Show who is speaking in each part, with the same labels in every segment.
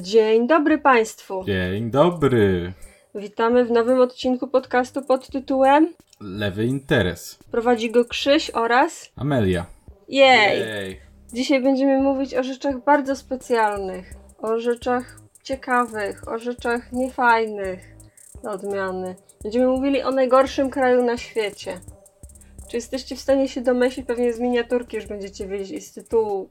Speaker 1: Dzień dobry Państwu.
Speaker 2: Dzień dobry.
Speaker 1: Witamy w nowym odcinku podcastu pod tytułem
Speaker 2: Lewy interes.
Speaker 1: Prowadzi go Krzyś oraz
Speaker 2: Amelia.
Speaker 1: Jej!
Speaker 2: Jej.
Speaker 1: Dzisiaj będziemy mówić o rzeczach bardzo specjalnych, o rzeczach ciekawych, o rzeczach niefajnych do odmiany. Będziemy mówili o najgorszym kraju na świecie. Czy jesteście w stanie się domyślić? Pewnie z miniaturki już będziecie wiedzieć i z tytułu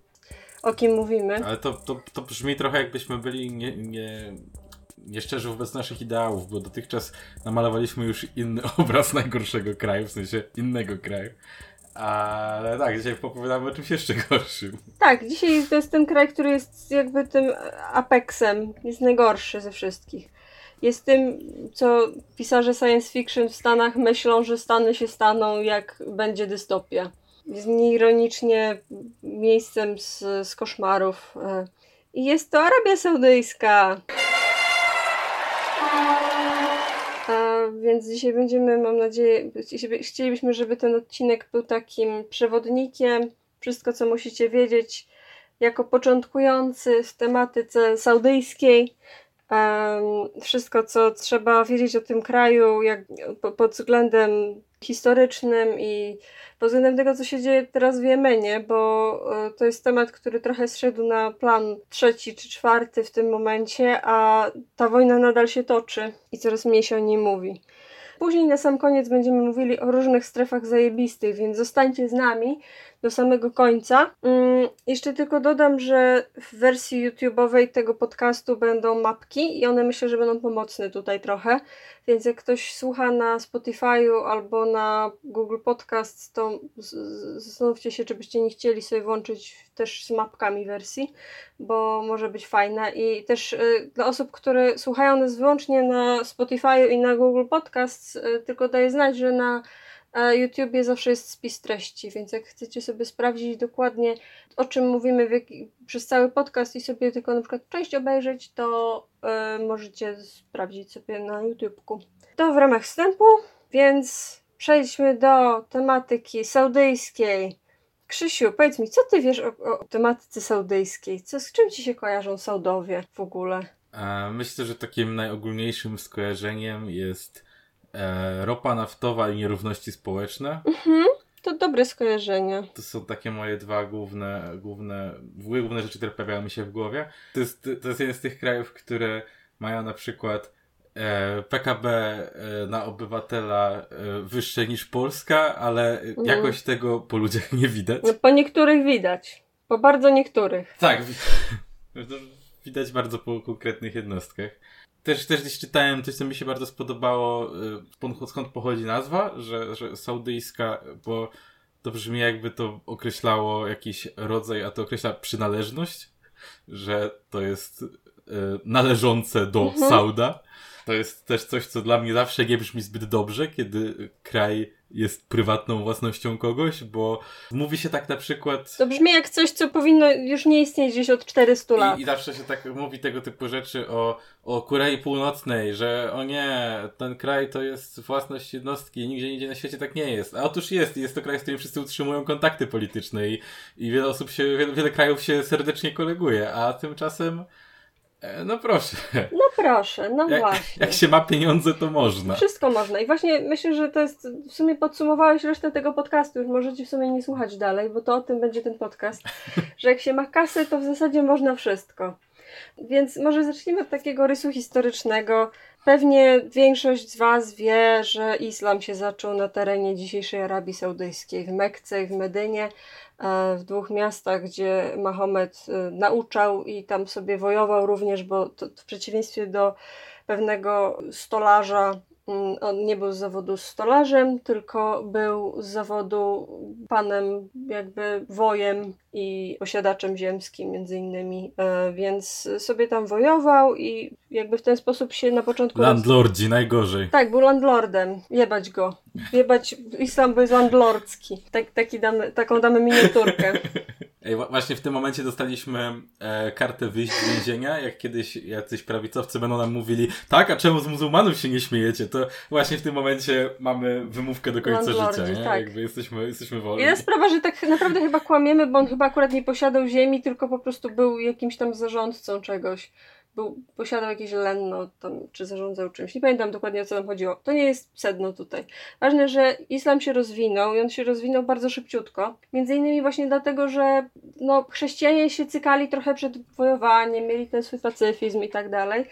Speaker 1: o kim mówimy.
Speaker 2: Ale to, to, to brzmi trochę jakbyśmy byli nie, nie, nieszczerzy wobec naszych ideałów, bo dotychczas namalowaliśmy już inny obraz najgorszego kraju, w sensie innego kraju. Ale tak, dzisiaj opowiadamy o czymś jeszcze gorszym.
Speaker 1: Tak, dzisiaj to jest ten kraj, który jest jakby tym apexem, jest najgorszy ze wszystkich. Jest tym, co pisarze science fiction w Stanach myślą, że Stany się staną, jak będzie dystopia. Jest nieironicznie miejscem z, z koszmarów. E, I jest to Arabia Saudyjska. A więc dzisiaj będziemy, mam nadzieję, chcielibyśmy, żeby ten odcinek był takim przewodnikiem. Wszystko, co musicie wiedzieć jako początkujący w tematyce saudyjskiej. Um, wszystko, co trzeba wiedzieć o tym kraju, jak, pod względem historycznym i pod względem tego, co się dzieje teraz w Jemenie, bo e, to jest temat, który trochę zszedł na plan trzeci czy czwarty w tym momencie, a ta wojna nadal się toczy i coraz mniej się o niej mówi. Później na sam koniec będziemy mówili o różnych strefach zajebistych, więc zostańcie z nami do samego końca. Mm, jeszcze tylko dodam, że w wersji YouTube'owej tego podcastu będą mapki i one myślę, że będą pomocne tutaj trochę. Więc jak ktoś słucha na Spotify'u albo na Google Podcast, to zastanówcie się, czy byście nie chcieli sobie włączyć też z mapkami wersji, bo może być fajna. I też y, dla osób, które słuchają nas wyłącznie na Spotify'u i na Google Podcast, y, tylko daję znać, że na YouTubie zawsze jest spis treści, więc jak chcecie sobie sprawdzić dokładnie, o czym mówimy przez cały podcast i sobie tylko na przykład część obejrzeć, to y, możecie sprawdzić sobie na YouTubeku. To w ramach wstępu, więc przejdźmy do tematyki saudyjskiej. Krzysiu, powiedz mi, co ty wiesz o, o tematyce saudyjskiej? Co, z czym ci się kojarzą Saudowie w ogóle?
Speaker 2: Myślę, że takim najogólniejszym skojarzeniem jest e, ropa naftowa i nierówności społeczne.
Speaker 1: Mhm, to dobre skojarzenia.
Speaker 2: To są takie moje dwa główne, główne, główne rzeczy, które pojawiają mi się w głowie. To jest, to jest jeden z tych krajów, które mają na przykład e, PKB e, na obywatela e, wyższe niż Polska, ale mhm. jakoś tego po ludziach nie widać.
Speaker 1: No, po niektórych widać. Po bardzo niektórych.
Speaker 2: Tak. widać bardzo po konkretnych jednostkach. Też, też gdzieś czytałem coś, co mi się bardzo spodobało, y, skąd pochodzi nazwa, że, że saudyjska, bo to brzmi jakby to określało jakiś rodzaj, a to określa przynależność, że to jest y, należące do mhm. Sauda. To jest też coś, co dla mnie zawsze nie brzmi zbyt dobrze, kiedy kraj jest prywatną własnością kogoś, bo mówi się tak na przykład.
Speaker 1: To brzmi jak coś, co powinno już nie istnieć gdzieś od 400 lat.
Speaker 2: I, i zawsze się tak mówi tego typu rzeczy o, o Korei Północnej, że o nie, ten kraj to jest własność jednostki, nigdzie indziej na świecie tak nie jest. A otóż jest, jest to kraj, z którym wszyscy utrzymują kontakty polityczne i, i wiele osób się, wiele, wiele krajów się serdecznie koleguje, a tymczasem no proszę.
Speaker 1: No proszę, no
Speaker 2: jak,
Speaker 1: właśnie.
Speaker 2: Jak się ma pieniądze, to można.
Speaker 1: Wszystko można. I właśnie myślę, że to jest, w sumie podsumowałeś resztę tego podcastu, już możecie w sumie nie słuchać dalej, bo to o tym będzie ten podcast, że jak się ma kasę, to w zasadzie można wszystko. Więc może zacznijmy od takiego rysu historycznego. Pewnie większość z Was wie, że islam się zaczął na terenie dzisiejszej Arabii Saudyjskiej, w Mekce i w Medynie. E, w dwóch miastach, gdzie Mahomet e, nauczał i tam sobie wojował również, bo to, w przeciwieństwie do pewnego stolarza on nie był z zawodu stolarzem, tylko był z zawodu panem, jakby wojem i posiadaczem ziemskim, między innymi. E, więc sobie tam wojował i jakby w ten sposób się na początku.
Speaker 2: Landlordzi, roz... najgorzej.
Speaker 1: Tak, był landlordem. Jebać go. Jebać. Islam był landlordzki. Tak, taki damy, taką damy miniaturkę.
Speaker 2: Ej, właśnie w tym momencie dostaliśmy e, kartę wyjść z więzienia, jak kiedyś jacyś prawicowcy będą nam mówili, tak, a czemu z muzułmanów się nie śmiejecie? To właśnie w tym momencie mamy wymówkę do końca życia, nie? Tak. Jakby jesteśmy, jesteśmy wolni.
Speaker 1: Jedna sprawa, że tak naprawdę chyba kłamiemy, bo on chyba akurat nie posiadał ziemi, tylko po prostu był jakimś tam zarządcą czegoś. Był, posiadał jakieś lenno tam, czy zarządzał czymś. Nie pamiętam dokładnie o co tam chodziło. To nie jest sedno tutaj. Ważne, że islam się rozwinął i on się rozwinął bardzo szybciutko. Między innymi właśnie dlatego, że no, chrześcijanie się cykali trochę przed wojowaniem, mieli ten swój pacyfizm i tak dalej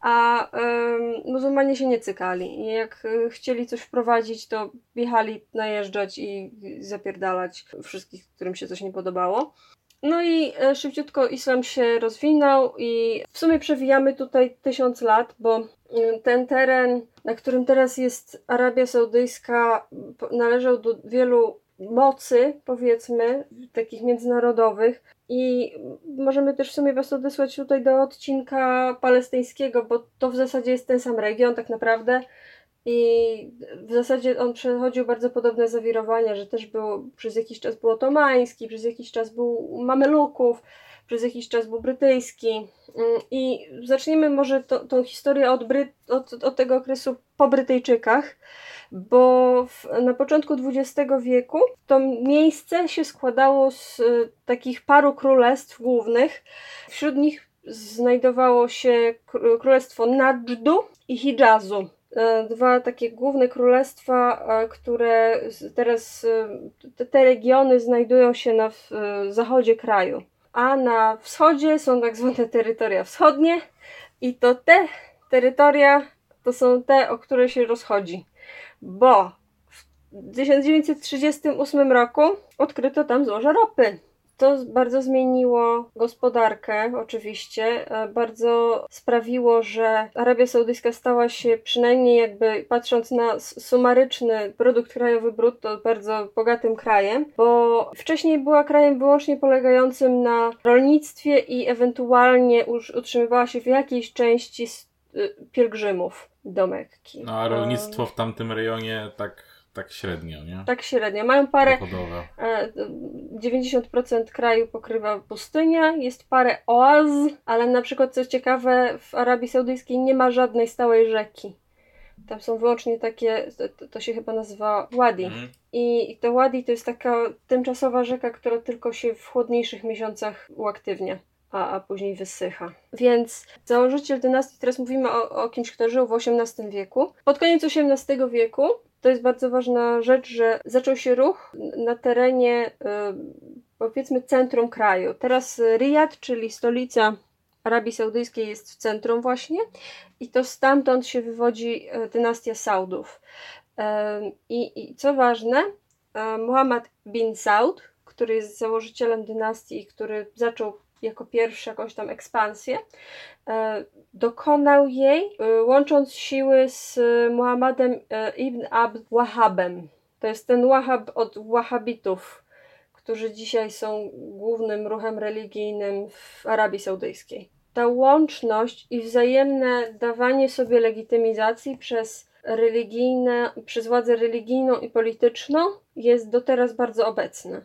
Speaker 1: a y, muzułmanie się nie cykali. I jak y, chcieli coś wprowadzić, to jechali najeżdżać i zapierdalać wszystkich, którym się coś nie podobało. No i y, szybciutko islam się rozwinął i w sumie przewijamy tutaj tysiąc lat, bo y, ten teren, na którym teraz jest Arabia Saudyjska, należał do wielu mocy, powiedzmy, takich międzynarodowych. I możemy też w sumie Was odesłać tutaj do odcinka palestyńskiego, bo to w zasadzie jest ten sam region tak naprawdę. I w zasadzie on przechodził bardzo podobne zawirowania, że też było, przez jakiś czas był otomański, przez jakiś czas był Mameluków, przez jakiś czas był brytyjski. Mm, I zaczniemy może to, tą historię od, od, od tego okresu po Brytyjczykach bo w, na początku XX wieku to miejsce się składało z y, takich paru królestw głównych. Wśród nich znajdowało się królestwo Nadżdu i Hidżazu. E, dwa takie główne królestwa, e, które teraz te, te regiony znajdują się na zachodzie kraju. A na wschodzie są tak zwane terytoria wschodnie i to te terytoria to są te, o które się rozchodzi bo w 1938 roku odkryto tam złoże ropy. To bardzo zmieniło gospodarkę, oczywiście. E, bardzo sprawiło, że Arabia Saudyjska stała się, przynajmniej jakby patrząc na sumaryczny produkt krajowy brutto, bardzo bogatym krajem, bo wcześniej była krajem wyłącznie polegającym na rolnictwie i ewentualnie utrzymywała się w jakiejś części y, pielgrzymów do Mekki.
Speaker 2: No a rolnictwo w tamtym rejonie tak, tak średnio, nie?
Speaker 1: Tak średnio. Mają parę. Dochodowe. 90% kraju pokrywa pustynia, jest parę oaz, ale na przykład co ciekawe, w Arabii Saudyjskiej nie ma żadnej stałej rzeki. Tam są wyłącznie takie, to, to się chyba nazywa Wadi. Mhm. I to Wadi to jest taka tymczasowa rzeka, która tylko się w chłodniejszych miesiącach uaktywnia a, a później wysycha. Więc założyciel dynastii, teraz mówimy o, o kimś, kto żył w XVIII wieku. Pod koniec XVIII wieku to jest bardzo ważna rzecz, że zaczął się ruch na terenie y, powiedzmy centrum kraju. Teraz Riyad, czyli stolica Arabii Saudyjskiej jest w centrum właśnie i to stamtąd się wywodzi y, dynastia Saudów. Y, I, I co ważne, Muhammad bin Saud, który jest założycielem dynastii, który zaczął jako pierwszy jakąś tam ekspansję, e, dokonał jej e, łącząc siły z Muhammadem e, ibn Abd Wahabem. To jest ten Wahab od Wahabitów, którzy dzisiaj są głównym ruchem religijnym w Arabii Saudyjskiej. Ta łączność i wzajemne dawanie sobie legitymizacji przez religijne, przez władzę religijną i polityczną jest do teraz bardzo obecna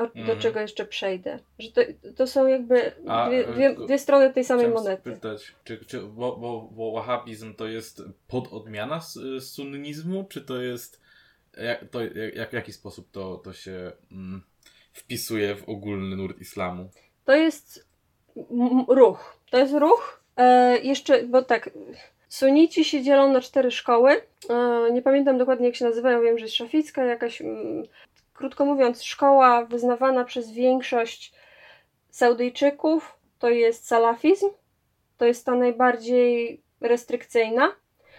Speaker 1: o, do mm. czego jeszcze przejdę. Że to, to są jakby A, dwie, dwie, e, dwie, strony tej samej monety.
Speaker 2: Spytać, czy, czy bo, bo, bo wahabizm to jest pododmiana sunnizmu, czy to jest jak, to, jak, w jaki sposób to, to się mm, wpisuje w ogólny nurt islamu?
Speaker 1: To jest ruch. To jest ruch. E, jeszcze, bo tak, Sunici się dzielą na cztery szkoły. E, nie pamiętam dokładnie jak się nazywają, wiem, że jest szaficka, jakaś mm, krótko mówiąc, szkoła wyznawana przez większość Saudyjczyków to jest salafizm, to jest ta najbardziej restrykcyjna,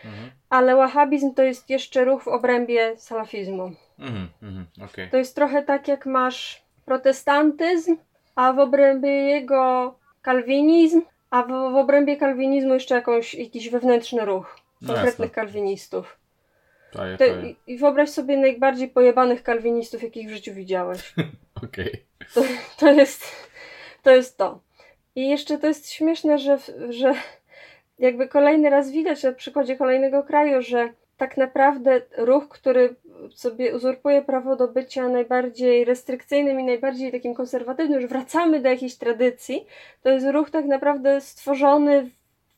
Speaker 1: mhm. ale wahabizm to jest jeszcze ruch w obrębie salafizmu. Mhm, mhm, okay. To jest trochę tak, jak masz protestantyzm, a w obrębie jego kalwinizm, a w, w obrębie kalwinizmu jeszcze jakąś, jakiś wewnętrzny ruch no konkretnych no kalwinistów. I, I wyobraź sobie najbardziej pojebanych kalwinistów, jakich w życiu widziałeś.
Speaker 2: Okej. Okay.
Speaker 1: To, to, jest, to jest to. I jeszcze to jest śmieszne, że, że jakby kolejny raz widać na przykładzie kolejnego kraju, że tak naprawdę ruch, który sobie uzurpuje prawo do bycia najbardziej restrykcyjnym i najbardziej takim konserwatywnym, że wracamy do jakiejś tradycji, to jest ruch tak naprawdę stworzony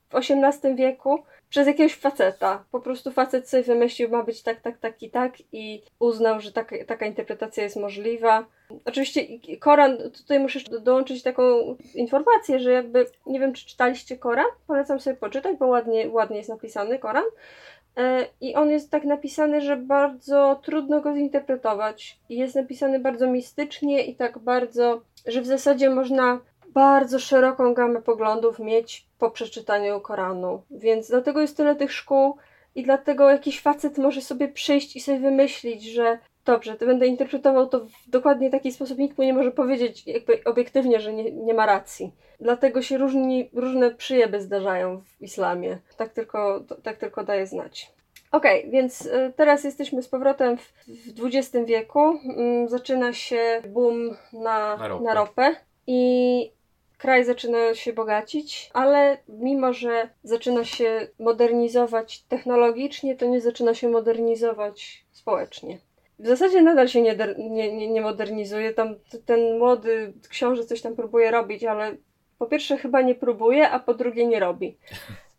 Speaker 1: w XVIII wieku przez jakiegoś faceta. Po prostu facet sobie wymyślił, ma być tak, tak, tak i tak i uznał, że taka, taka interpretacja jest możliwa. Oczywiście Koran, tutaj muszę dołączyć taką informację, że jakby, nie wiem czy czytaliście Koran, polecam sobie poczytać, bo ładnie, ładnie jest napisany Koran. E, I on jest tak napisany, że bardzo trudno go zinterpretować. Jest napisany bardzo mistycznie i tak bardzo, że w zasadzie można bardzo szeroką gamę poglądów mieć po przeczytaniu Koranu. Więc dlatego jest tyle tych szkół i dlatego jakiś facet może sobie przyjść i sobie wymyślić, że dobrze, to będę interpretował to w dokładnie taki sposób, nikt mu nie może powiedzieć jakby obiektywnie, że nie, nie ma racji. Dlatego się różni, różne przyjeby zdarzają w islamie. Tak tylko, to, tak tylko daje znać. Okej, okay, więc y, teraz jesteśmy z powrotem w, w XX wieku. Mm, zaczyna się boom na, na, ropę. na ropę i kraj zaczyna się bogacić, ale mimo, że zaczyna się modernizować technologicznie, to nie zaczyna się modernizować społecznie. W zasadzie nadal się nie, nie, nie modernizuje. Tam ten młody książę coś tam próbuje robić, ale po pierwsze chyba nie próbuje, a po drugie nie robi.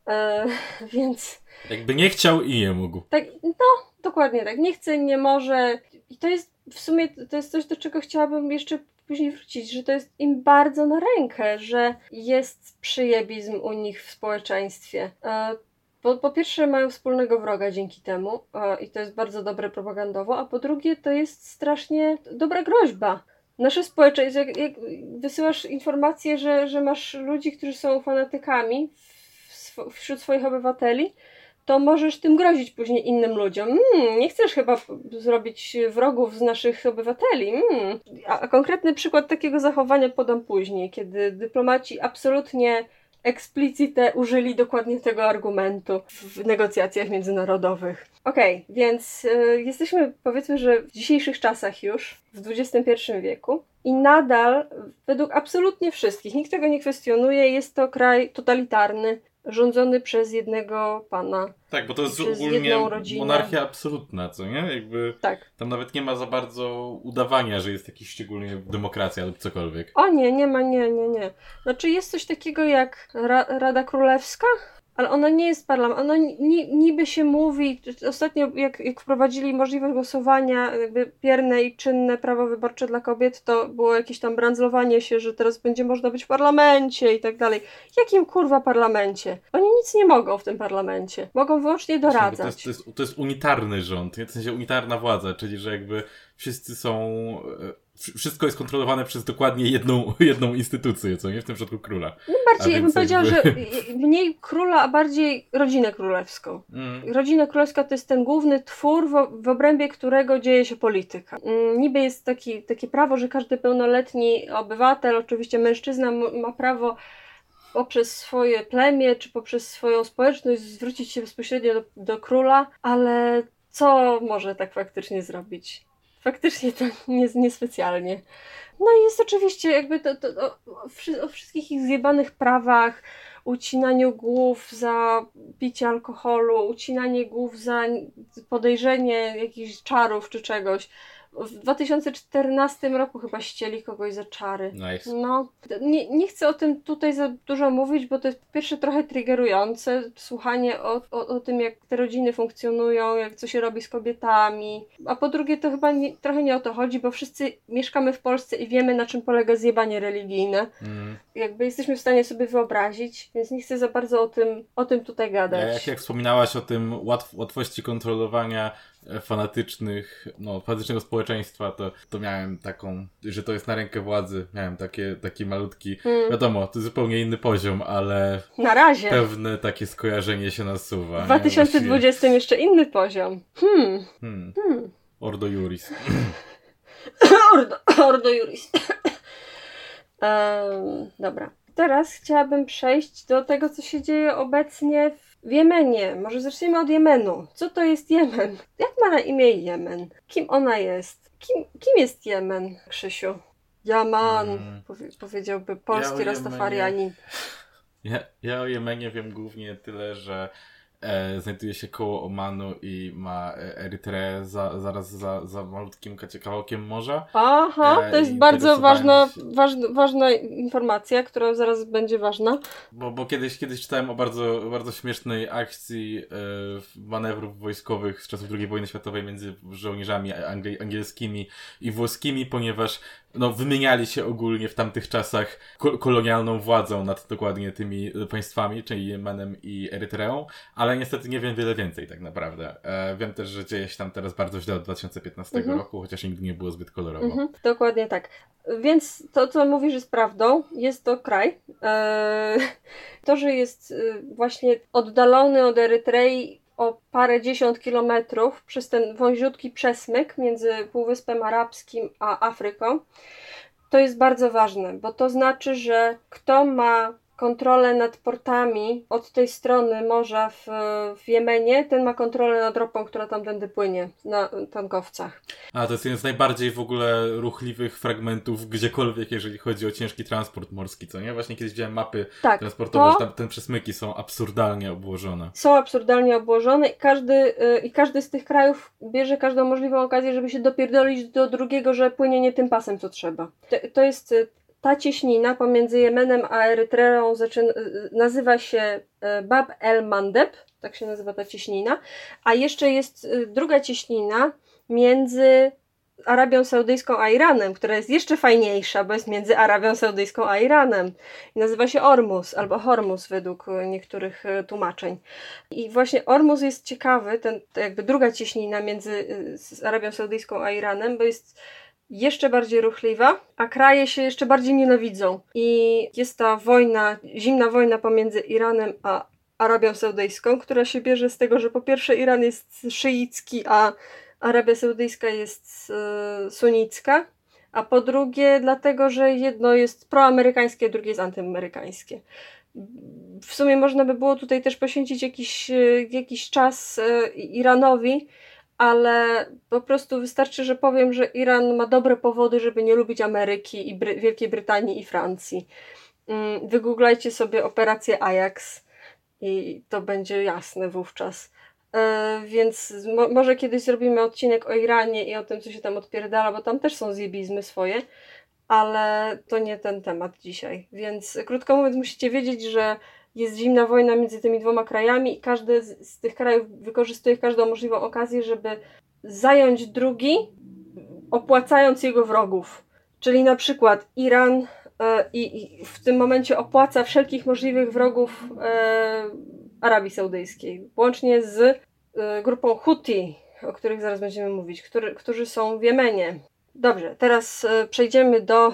Speaker 1: E, więc.
Speaker 2: Jakby nie chciał i nie mógł.
Speaker 1: Tak, no, dokładnie tak. Nie chce, nie może. I to jest w sumie to jest coś, do czego chciałabym jeszcze później wrócić, że to jest im bardzo na rękę, że jest przyjebizm u nich w społeczeństwie. E, po, po pierwsze, mają wspólnego wroga dzięki temu e, i to jest bardzo dobre propagandowo, a po drugie, to jest strasznie dobra groźba. Nasze społeczeństwo, jak, jak wysyłasz informację, że, że masz ludzi, którzy są fanatykami w, wśród swoich obywateli, to możesz tym grozić później innym ludziom. Hmm, nie chcesz chyba zrobić wrogów z naszych obywateli. Hmm. A, a konkretny przykład takiego zachowania podam później, kiedy dyplomaci absolutnie eksplicite użyli dokładnie tego argumentu w negocjacjach międzynarodowych. Okej, okay, więc y, jesteśmy powiedzmy, że w dzisiejszych czasach już, w XXI wieku i nadal, według absolutnie wszystkich, nikt tego nie kwestionuje, jest to kraj totalitarny, rządzony przez jednego pana.
Speaker 2: Tak, bo to jest ogólnie monarchia absolutna, co nie? Jakby tak. tam nawet nie ma za bardzo udawania, że jest jakiś szczególnie demokracja lub cokolwiek.
Speaker 1: O nie, nie ma, nie, nie, nie. Znaczy jest coś takiego jak Ra Rada Królewska, ale ona nie jest parlament. Ona niby się mówi, ostatnio jak, jak wprowadzili możliwość głosowania, jakby pierne i czynne prawo wyborcze dla kobiet, to było jakieś tam brandzlowanie się, że teraz będzie można być w parlamencie i tak dalej. Jakim kurwa parlamencie? Oni nic nie mogą w tym parlamencie. Mogą wyłącznie doradzać. To
Speaker 2: jest, to jest, to jest unitarny rząd, w sensie unitarna władza, czyli że jakby wszyscy są e, wszystko jest kontrolowane przez dokładnie jedną, jedną instytucję, co nie? W tym przypadku króla.
Speaker 1: No bardziej, ja bym powiedziała, że mniej króla, a bardziej rodzinę królewską. Mm. Rodzina królewska to jest ten główny twór, w, w obrębie którego dzieje się polityka. Mm, niby jest taki, takie prawo, że każdy pełnoletni obywatel, oczywiście mężczyzna ma prawo poprzez swoje plemię, czy poprzez swoją społeczność zwrócić się bezpośrednio do, do króla, ale co może tak faktycznie zrobić? Faktycznie to nie, niespecjalnie. No i jest oczywiście jakby to, to, to o, o wszystkich ich zjebanych prawach, ucinaniu głów za picie alkoholu, ucinanie głów za podejrzenie jakichś czarów czy czegoś. W 2014 roku chyba ścieli kogoś za czary.
Speaker 2: Nice.
Speaker 1: No, nie, nie chcę o tym tutaj za dużo mówić, bo to jest pierwsze trochę triggerujące, słuchanie o, o, o tym, jak te rodziny funkcjonują, jak co się robi z kobietami. A po drugie, to chyba nie, trochę nie o to chodzi, bo wszyscy mieszkamy w Polsce i wiemy, na czym polega zjebanie religijne. Mm. Jakby jesteśmy w stanie sobie wyobrazić, więc nie chcę za bardzo o tym, o tym tutaj gadać. Ja,
Speaker 2: jak, jak wspominałaś o tym łatw łatwości kontrolowania fanatycznych, no, fanatycznego społeczeństwa, to, to miałem taką, że to jest na rękę władzy, miałem takie, taki malutki, hmm. wiadomo, to zupełnie inny poziom, ale
Speaker 1: na razie
Speaker 2: pewne takie skojarzenie się nasuwa.
Speaker 1: W 2020 nie? jeszcze inny poziom. Hmm.
Speaker 2: hmm. hmm. Ordo Juris.
Speaker 1: Ordo, Ordo Juris. um, dobra. Teraz chciałabym przejść do tego, co się dzieje obecnie w Jemenie. Może zacznijmy od Jemenu. Co to jest Jemen? Jak ma na imię Jemen? Kim ona jest? Kim, kim jest Jemen, Krzysiu? Jaman, hmm. powie, powiedziałby polski ja rastafarianin.
Speaker 2: Ja, ja o Jemenie wiem głównie tyle, że e, znajduje się koło Omanu i ma e, Erytreę za, zaraz za, za malutkim kawałkiem morza.
Speaker 1: Aha,
Speaker 2: E,
Speaker 1: to jest bardzo ważna, ważna, ważna informacja, która zaraz będzie ważna.
Speaker 2: Bo, bo kiedyś, kiedyś czytałem o bardzo, bardzo śmiesznej akcji e, manewrów wojskowych z czasów II wojny światowej między żołnierzami angielskimi i włoskimi, ponieważ no, wymieniali się ogólnie w tamtych czasach ko- kolonialną władzą nad dokładnie tymi państwami, czyli Jemenem i Erytreą, ale niestety nie wiem wiele więcej tak naprawdę. E, wiem też, że dzieje się tam teraz bardzo źle od 2015
Speaker 1: Mhm.
Speaker 2: roku, chociaż nigdy nie było zbyt kolorowo.
Speaker 1: Mhm, dokładnie tak. Więc to, co mówisz, jest prawdą. Jest to kraj. Eee, to, że jest y, właśnie oddalony od Erytrei o parę dziesiąt kilometrów przez ten wąziutki przesmyk między Półwyspem Arabskim a Afryką, to jest bardzo ważne, bo to znaczy, że kto ma kontrolę nad portami od tej strony morza w, w Jemenie, ten ma kontrolę nad ropą, która tamtędy płynie na tankowcach.
Speaker 2: A to jest jeden z najbardziej w ogóle ruchliwych fragmentów gdziekolwiek, jeżeli chodzi o ciężki transport morski, co nie? Właśnie kiedyś widziałem mapy
Speaker 1: Tak,
Speaker 2: transportowe,
Speaker 1: to-
Speaker 2: że tam te przesmyki są absurdalnie obłożone.
Speaker 1: są absurdalnie obłożone i każdy, y, i każdy z tych krajów bierze każdą możliwą okazję, żeby się dopierdolić do drugiego, że płynie nie tym pasem, co trzeba. To, to jest y, ta cieśnina pomiędzy Jemenem a Erytreą nazywa się y, Bab el Mandeb, tak się nazywa ta cieśnina, a jeszcze jest y, druga cieśnina między Arabią Saudyjską a Iranem, która jest jeszcze fajniejsza, bo jest między Arabią Saudyjską a Iranem. I nazywa się Ormus albo Hormus według y, niektórych tłumaczeń. I właśnie Ormus jest ciekawy, ten, jakby druga cieśnina między Arabią Saudyjską a Iranem, bo jest jeszcze bardziej ruchliwa, a kraje się jeszcze bardziej nienawidzą. I jest ta wojna, zimna wojna pomiędzy Iranem a Arabią Saudyjską, która się bierze z tego, że po pierwsze Iran jest szyicki, a Arabia Saudyjska jest e, sunnicka, a po drugie dlatego, że jedno jest proamerykańskie, drugie jest antyamerykańskie. W sumie można by było tutaj też poświęcić jakiś, e, jakiś czas e, Iranowi, ale po prostu wystarczy, że powiem, że Iran ma dobre powody, żeby nie lubić Ameryki i Bry- Wielkiej Brytanii i Francji. Mm, Wygooglajcie sobie operację Ajax i to będzie jasne wówczas. E, więc mo- może kiedyś zrobimy odcinek o Iranie i o tym, co się tam odpierdala, bo tam też są zjebizmy swoje, ale to nie ten temat dzisiaj. Więc krótko mówiąc, musicie wiedzieć, że jest zimna wojna między tymi dwoma krajami i każdy z, z tych krajów wykorzystuje każdą możliwą okazję, żeby zająć drugi, opłacając jego wrogów. Czyli na przykład Iran e, i, i w tym momencie opłaca wszelkich możliwych wrogów e, Arabii Saudyjskiej, łącznie z e, grupą Houthi, o których zaraz będziemy mówić, który, którzy są w Jemenie. Dobrze, teraz e, przejdziemy do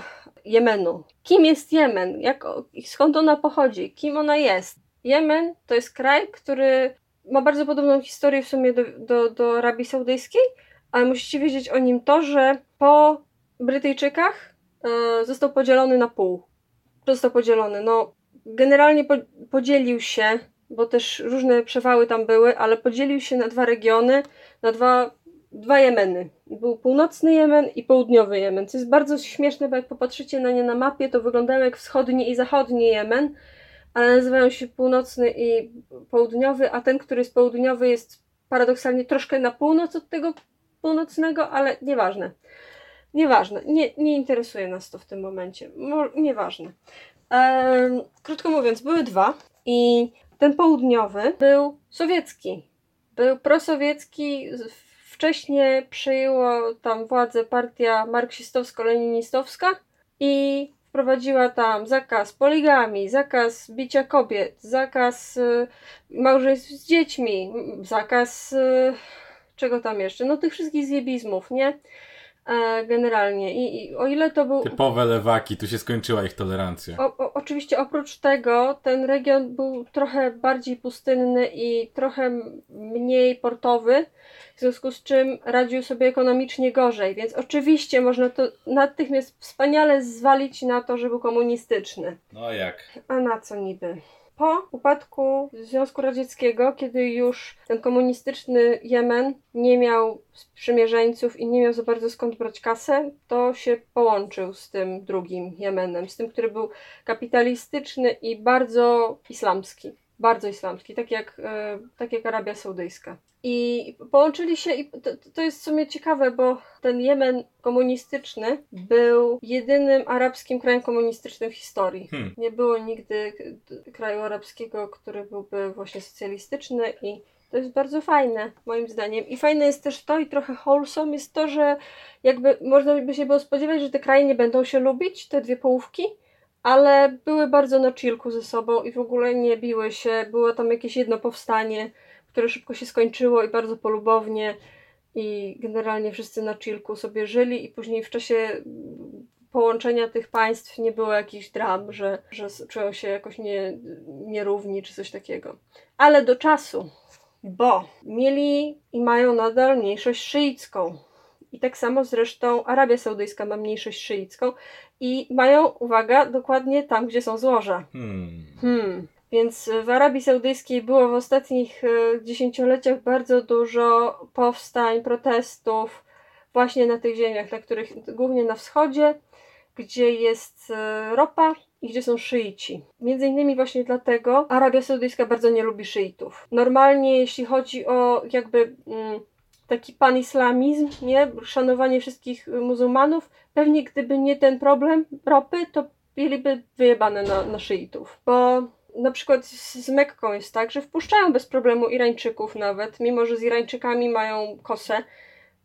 Speaker 1: Jemenu. Kim jest Jemen? Jak, skąd ona pochodzi? Kim ona jest? Jemen to jest kraj, który ma bardzo podobną historię w sumie do, do, do Arabii Saudyjskiej, ale musicie wiedzieć o nim to, że po Brytyjczykach e, został podzielony na pół. Został podzielony. No, generalnie po, podzielił się, bo też różne przewały tam były, ale podzielił się na dwa regiony, na dwa, dwa Jemeny. Był północny Jemen i południowy Jemen, co jest bardzo śmieszne, bo jak popatrzycie na nie na mapie, to wyglądają jak wschodni i zachodni Jemen, ale nazywają się północny i południowy, a ten, który jest południowy jest paradoksalnie troszkę na północ od tego północnego, ale nieważne. Nieważne, nie, nie interesuje nas to w tym momencie. Mo, nieważne. Em, krótko mówiąc, były dwa i ten południowy był sowiecki. Był prosowiecki. Wcześniej przejęła tam władzę partia marksistowsko-leninistowska i wprowadziła tam zakaz poligami, zakaz bicia kobiet, zakaz y, małżeństw z dziećmi, zakaz y, czego tam jeszcze? No tych wszystkich zjebizmów, nie? E, generalnie. I, I o ile to był.
Speaker 2: Typowe lewaki, tu się skończyła ich tolerancja.
Speaker 1: O, o, oczywiście oprócz tego ten region był trochę bardziej pustynny i trochę mniej portowy, w związku z czym radził sobie ekonomicznie gorzej, więc oczywiście można to natychmiast wspaniale zwalić na to, że był komunistyczny.
Speaker 2: No jak?
Speaker 1: A na co niby? Po upadku Związku Radzieckiego, kiedy już ten komunistyczny Jemen nie miał sprzymierzeńców i nie miał za bardzo skąd brać kasę, to się połączył z tym drugim Jemenem, z tym, który był kapitalistyczny i bardzo islamski. Bardzo islamski, tak jak, e, tak jak Arabia Saudyjska. I połączyli się, i to, to jest w sumie ciekawe, bo ten Jemen komunistyczny był jedynym arabskim krajem komunistycznym w historii.
Speaker 2: Hmm.
Speaker 1: Nie było nigdy kraju arabskiego, który byłby właśnie socjalistyczny i to jest bardzo fajne, moim zdaniem. I fajne jest też to, i trochę wholesome jest to, że jakby można by się było spodziewać, że te kraje nie będą się lubić, te dwie połówki, ale były bardzo na chillku ze sobą i w ogóle nie biły się. Było tam jakieś jedno powstanie, które szybko się skończyło i bardzo polubownie i generalnie wszyscy na chillku sobie żyli i później w czasie połączenia tych państw nie było jakichś dram, że, że czują się jakoś nie, nierówni czy coś takiego. Ale do czasu, bo mieli i mają nadal mniejszość szyicką. I tak samo zresztą Arabia Saudyjska ma mniejszość szyicką i mają, uwaga, dokładnie tam, gdzie są złoża.
Speaker 2: Hmm.
Speaker 1: Hmm. Więc w Arabii Saudyjskiej było w ostatnich e, dziesięcioleciach bardzo dużo powstań, protestów właśnie na tych ziemiach, na których głównie na wschodzie, gdzie jest e, ropa i gdzie są szyici. Między innymi właśnie dlatego Arabia Saudyjska bardzo nie lubi szyitów. Normalnie jeśli chodzi o jakby mm, taki panislamizm, nie? Szanowanie wszystkich muzułmanów, pewnie gdyby nie ten problem ropy, to mieliby wyjebane na, na szyitów. Bo na przykład z, Mekką jest tak, że wpuszczają bez problemu Irańczyków nawet, mimo że z Irańczykami mają kosę,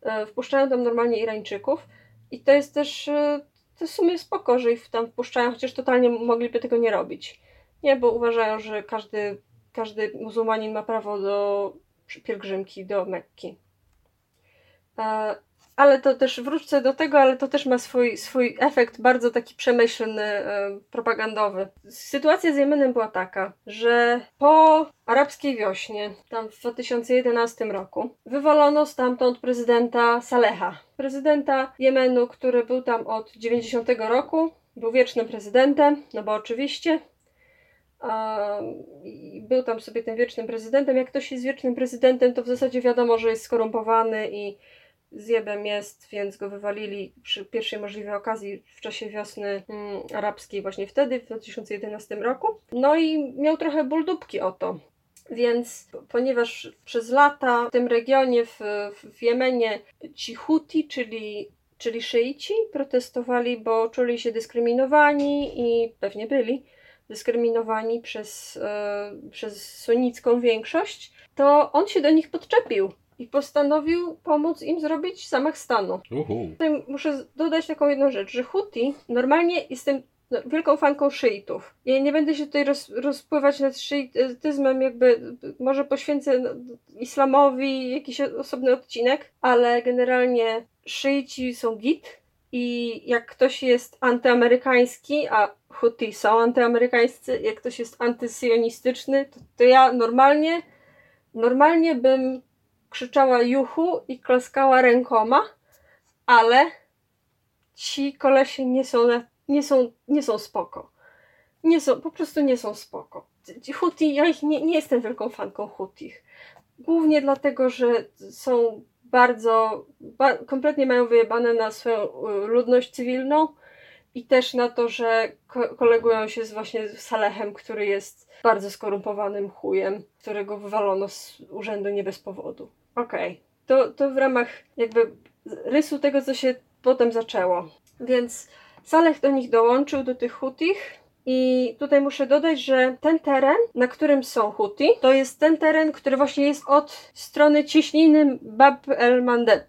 Speaker 1: e, wpuszczają tam normalnie Irańczyków i to jest też e, to w sumie spoko, że ich tam wpuszczają, chociaż totalnie mogliby tego nie robić. Nie, bo uważają, że każdy, każdy muzułmanin ma prawo do pielgrzymki do Mekki. Ale to też wrócę do tego, ale to też ma swój, swój efekt bardzo taki przemyślny, e, propagandowy. Sytuacja z Jemenem była taka, że po arabskiej wiośnie, tam w 2011 roku, wywalono stamtąd prezydenta Saleha. Prezydenta Jemenu, który był tam od 90 roku, był wiecznym prezydentem, no bo oczywiście. był tam sobie tym wiecznym prezydentem. Jak ktoś jest wiecznym prezydentem, to w zasadzie wiadomo, że jest skorumpowany i zjebem jest, więc go wywalili przy pierwszej możliwej okazji w czasie wiosny mm, arabskiej, właśnie wtedy, w 2011 roku. No i miał trochę ból dupki o to. Więc ponieważ przez lata w tym regionie, w, w Jemenie, ci Huti, czyli, czyli szyici, protestowali, bo czuli się dyskryminowani i pewnie byli dyskryminowani przez, e, przez sunnicką większość, to on się do nich podczepił i postanowił pomóc im zrobić zamach stanu.
Speaker 2: Uhu.
Speaker 1: Tutaj muszę dodać taką jedną rzecz, że Huti, normalnie jestem wielką fanką szyitów. Ja nie będę się tutaj roz, rozpływać nad szyityzmem, jakby może poświęcę islamowi jakiś osobny odcinek, ale generalnie szyici są git i jak ktoś jest antyamerykański, a Huti są antyamerykańscy, jak ktoś jest antysyjonistyczny, to, to ja normalnie normalnie bym krzyczała juchu i klaskała rękoma, ale ci kolesie nie są, nie są, nie są spoko. Nie są, po prostu nie są spoko. Huti, ja ich nie, nie jestem wielką fanką Hutich. Głównie dlatego, że są bardzo, ba, kompletnie mają wyjebane na swoją y, ludność cywilną i też na to, że ko kolegują się z właśnie Salechem, który jest bardzo skorumpowanym chujem, którego wywalono z urzędu nie bez powodu. Okej. Okay. To, to w ramach jakby rysu tego, co się potem zaczęło. Więc Saleh do nich dołączył, do tych Hutich. I tutaj muszę dodać, że ten teren, na którym są Huti, to jest ten teren, który właśnie jest od strony ciśniny Bab el-Mandeb.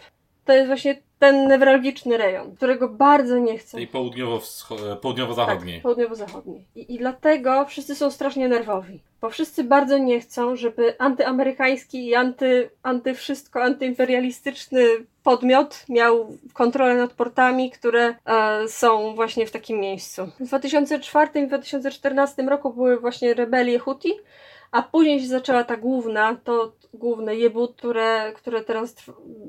Speaker 1: To jest właśnie ten newralgiczny rejon, którego bardzo nie chcę.
Speaker 2: Tej południowo południowo-zachodniej.
Speaker 1: Tak, południowo-zachodniej. I, I dlatego wszyscy są strasznie nerwowi. Bo wszyscy bardzo nie chcą, żeby antyamerykański i anty, anty wszystko, antyimperialistyczny podmiot miał kontrolę nad portami, które e, są właśnie w takim miejscu. W 2004 i 2014 roku były właśnie rebelie Huti, a później się zaczęła ta główna, to główne jebut, które, które teraz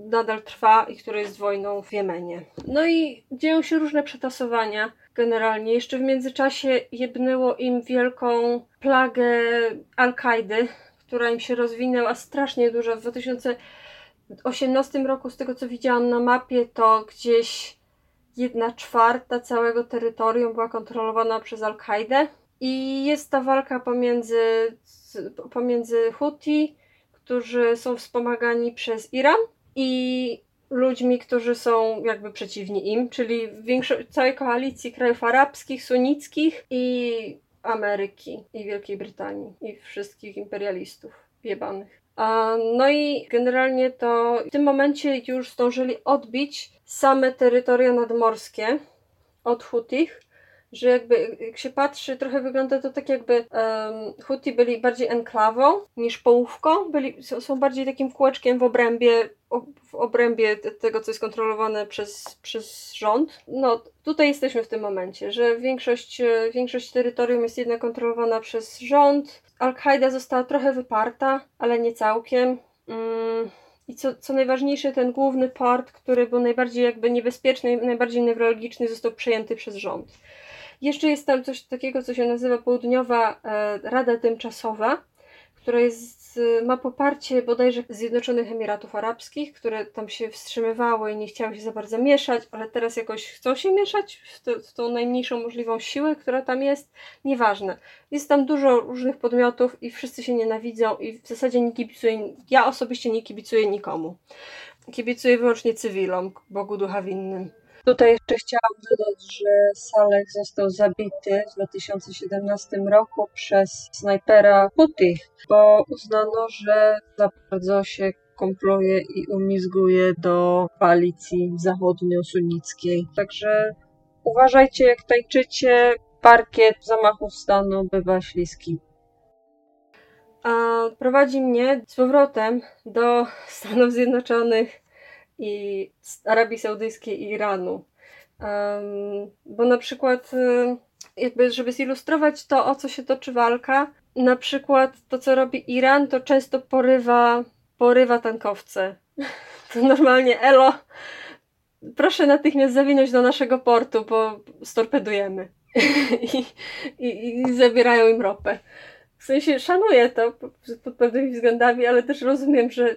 Speaker 1: nadal trwa i które jest wojną w Jemenie. No i dzieją się różne przetasowania generalnie. Jeszcze w międzyczasie jebnęło im wielką plagę Al-Kaidy, która im się rozwinęła strasznie dużo. W 2018 roku, z tego co widziałam na mapie, to gdzieś jedna czwarta całego terytorium była kontrolowana przez Al-Kaidę I jest ta walka pomiędzy, pomiędzy Huti, którzy są wspomagani przez Iran i ludźmi, którzy są jakby przeciwni im, czyli większość, całej koalicji krajów arabskich, sunnickich i Ameryki i Wielkiej Brytanii i wszystkich imperialistów jebanych. No i generalnie to w tym momencie już zdążyli odbić same terytoria nadmorskie od Hutich, że jakby jak się patrzy, trochę wygląda to tak jakby um, Huti byli bardziej enklawą niż połówką, byli, są bardziej takim kółeczkiem w obrębie, w obrębie tego, co jest kontrolowane przez, przez rząd. No tutaj jesteśmy w tym momencie, że większość, większość terytorium jest jednak kontrolowana przez rząd. Al-Kaida została trochę wyparta, ale nie całkiem. Mm. I co, co najważniejsze, ten główny port, który był najbardziej jakby niebezpieczny, najbardziej newralgiczny, został przejęty przez rząd. Jeszcze jest tam coś takiego, co się nazywa Południowa e, Rada Tymczasowa, która jest, ma poparcie bodajże Zjednoczonych Emiratów Arabskich, które tam się wstrzymywały i nie chciały się za bardzo mieszać, ale teraz jakoś chcą się mieszać w, to, w tą najmniejszą możliwą siłę, która tam jest. Nieważne. Jest tam dużo różnych podmiotów i wszyscy się nienawidzą i w zasadzie nie kibicuję, ja osobiście nie kibicuję nikomu. Kibicuję wyłącznie cywilom, Bogu ducha winnym. Tutaj jeszcze chciałam dodać, że Saleh został zabity w 2017 roku przez snajpera Hutich, bo uznano, że za bardzo się kompluje i umizguje do koalicji zachodnio-sunnickiej. Także uważajcie, jak tańczycie, parkiet zamachów stanu bywa śliski. A prowadzi mnie z powrotem do Stanów Zjednoczonych i Arabii Saudyjskiej i Iranu. Um, bo na przykład, y, jakby, żeby zilustrować to, o co się toczy walka, na przykład to, co robi Iran, to często porywa, porywa tankowce. To normalnie, elo, proszę natychmiast zawinąć do naszego portu, bo storpedujemy. I, i, I zabierają im ropę. W sensie szanuję to pod pewnymi względami, ale też rozumiem, że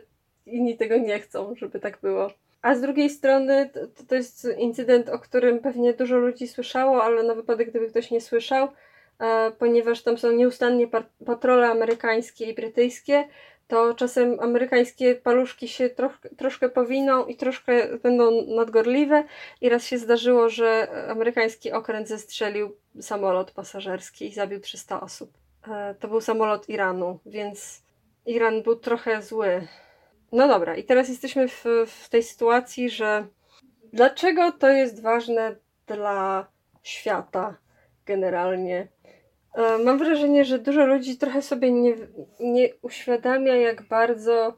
Speaker 1: inni tego nie chcą, żeby tak było. A z drugiej strony to, to jest incydent, o którym pewnie dużo ludzi słyszało, ale na wypadek, gdyby ktoś nie słyszał, e, ponieważ tam są nieustannie patrole amerykańskie i brytyjskie, to czasem amerykańskie paluszki się troch, troszkę powiną i troszkę będą nadgorliwe. I raz się zdarzyło, że amerykański okręt zestrzelił samolot pasażerski i zabił 300 osób. E, to był samolot Iranu, więc Iran był trochę zły no dobra, i teraz jesteśmy w, w tej sytuacji, że dlaczego to jest ważne dla świata generalnie? E, mam wrażenie, że dużo ludzi trochę sobie nie, nie uświadamia, jak bardzo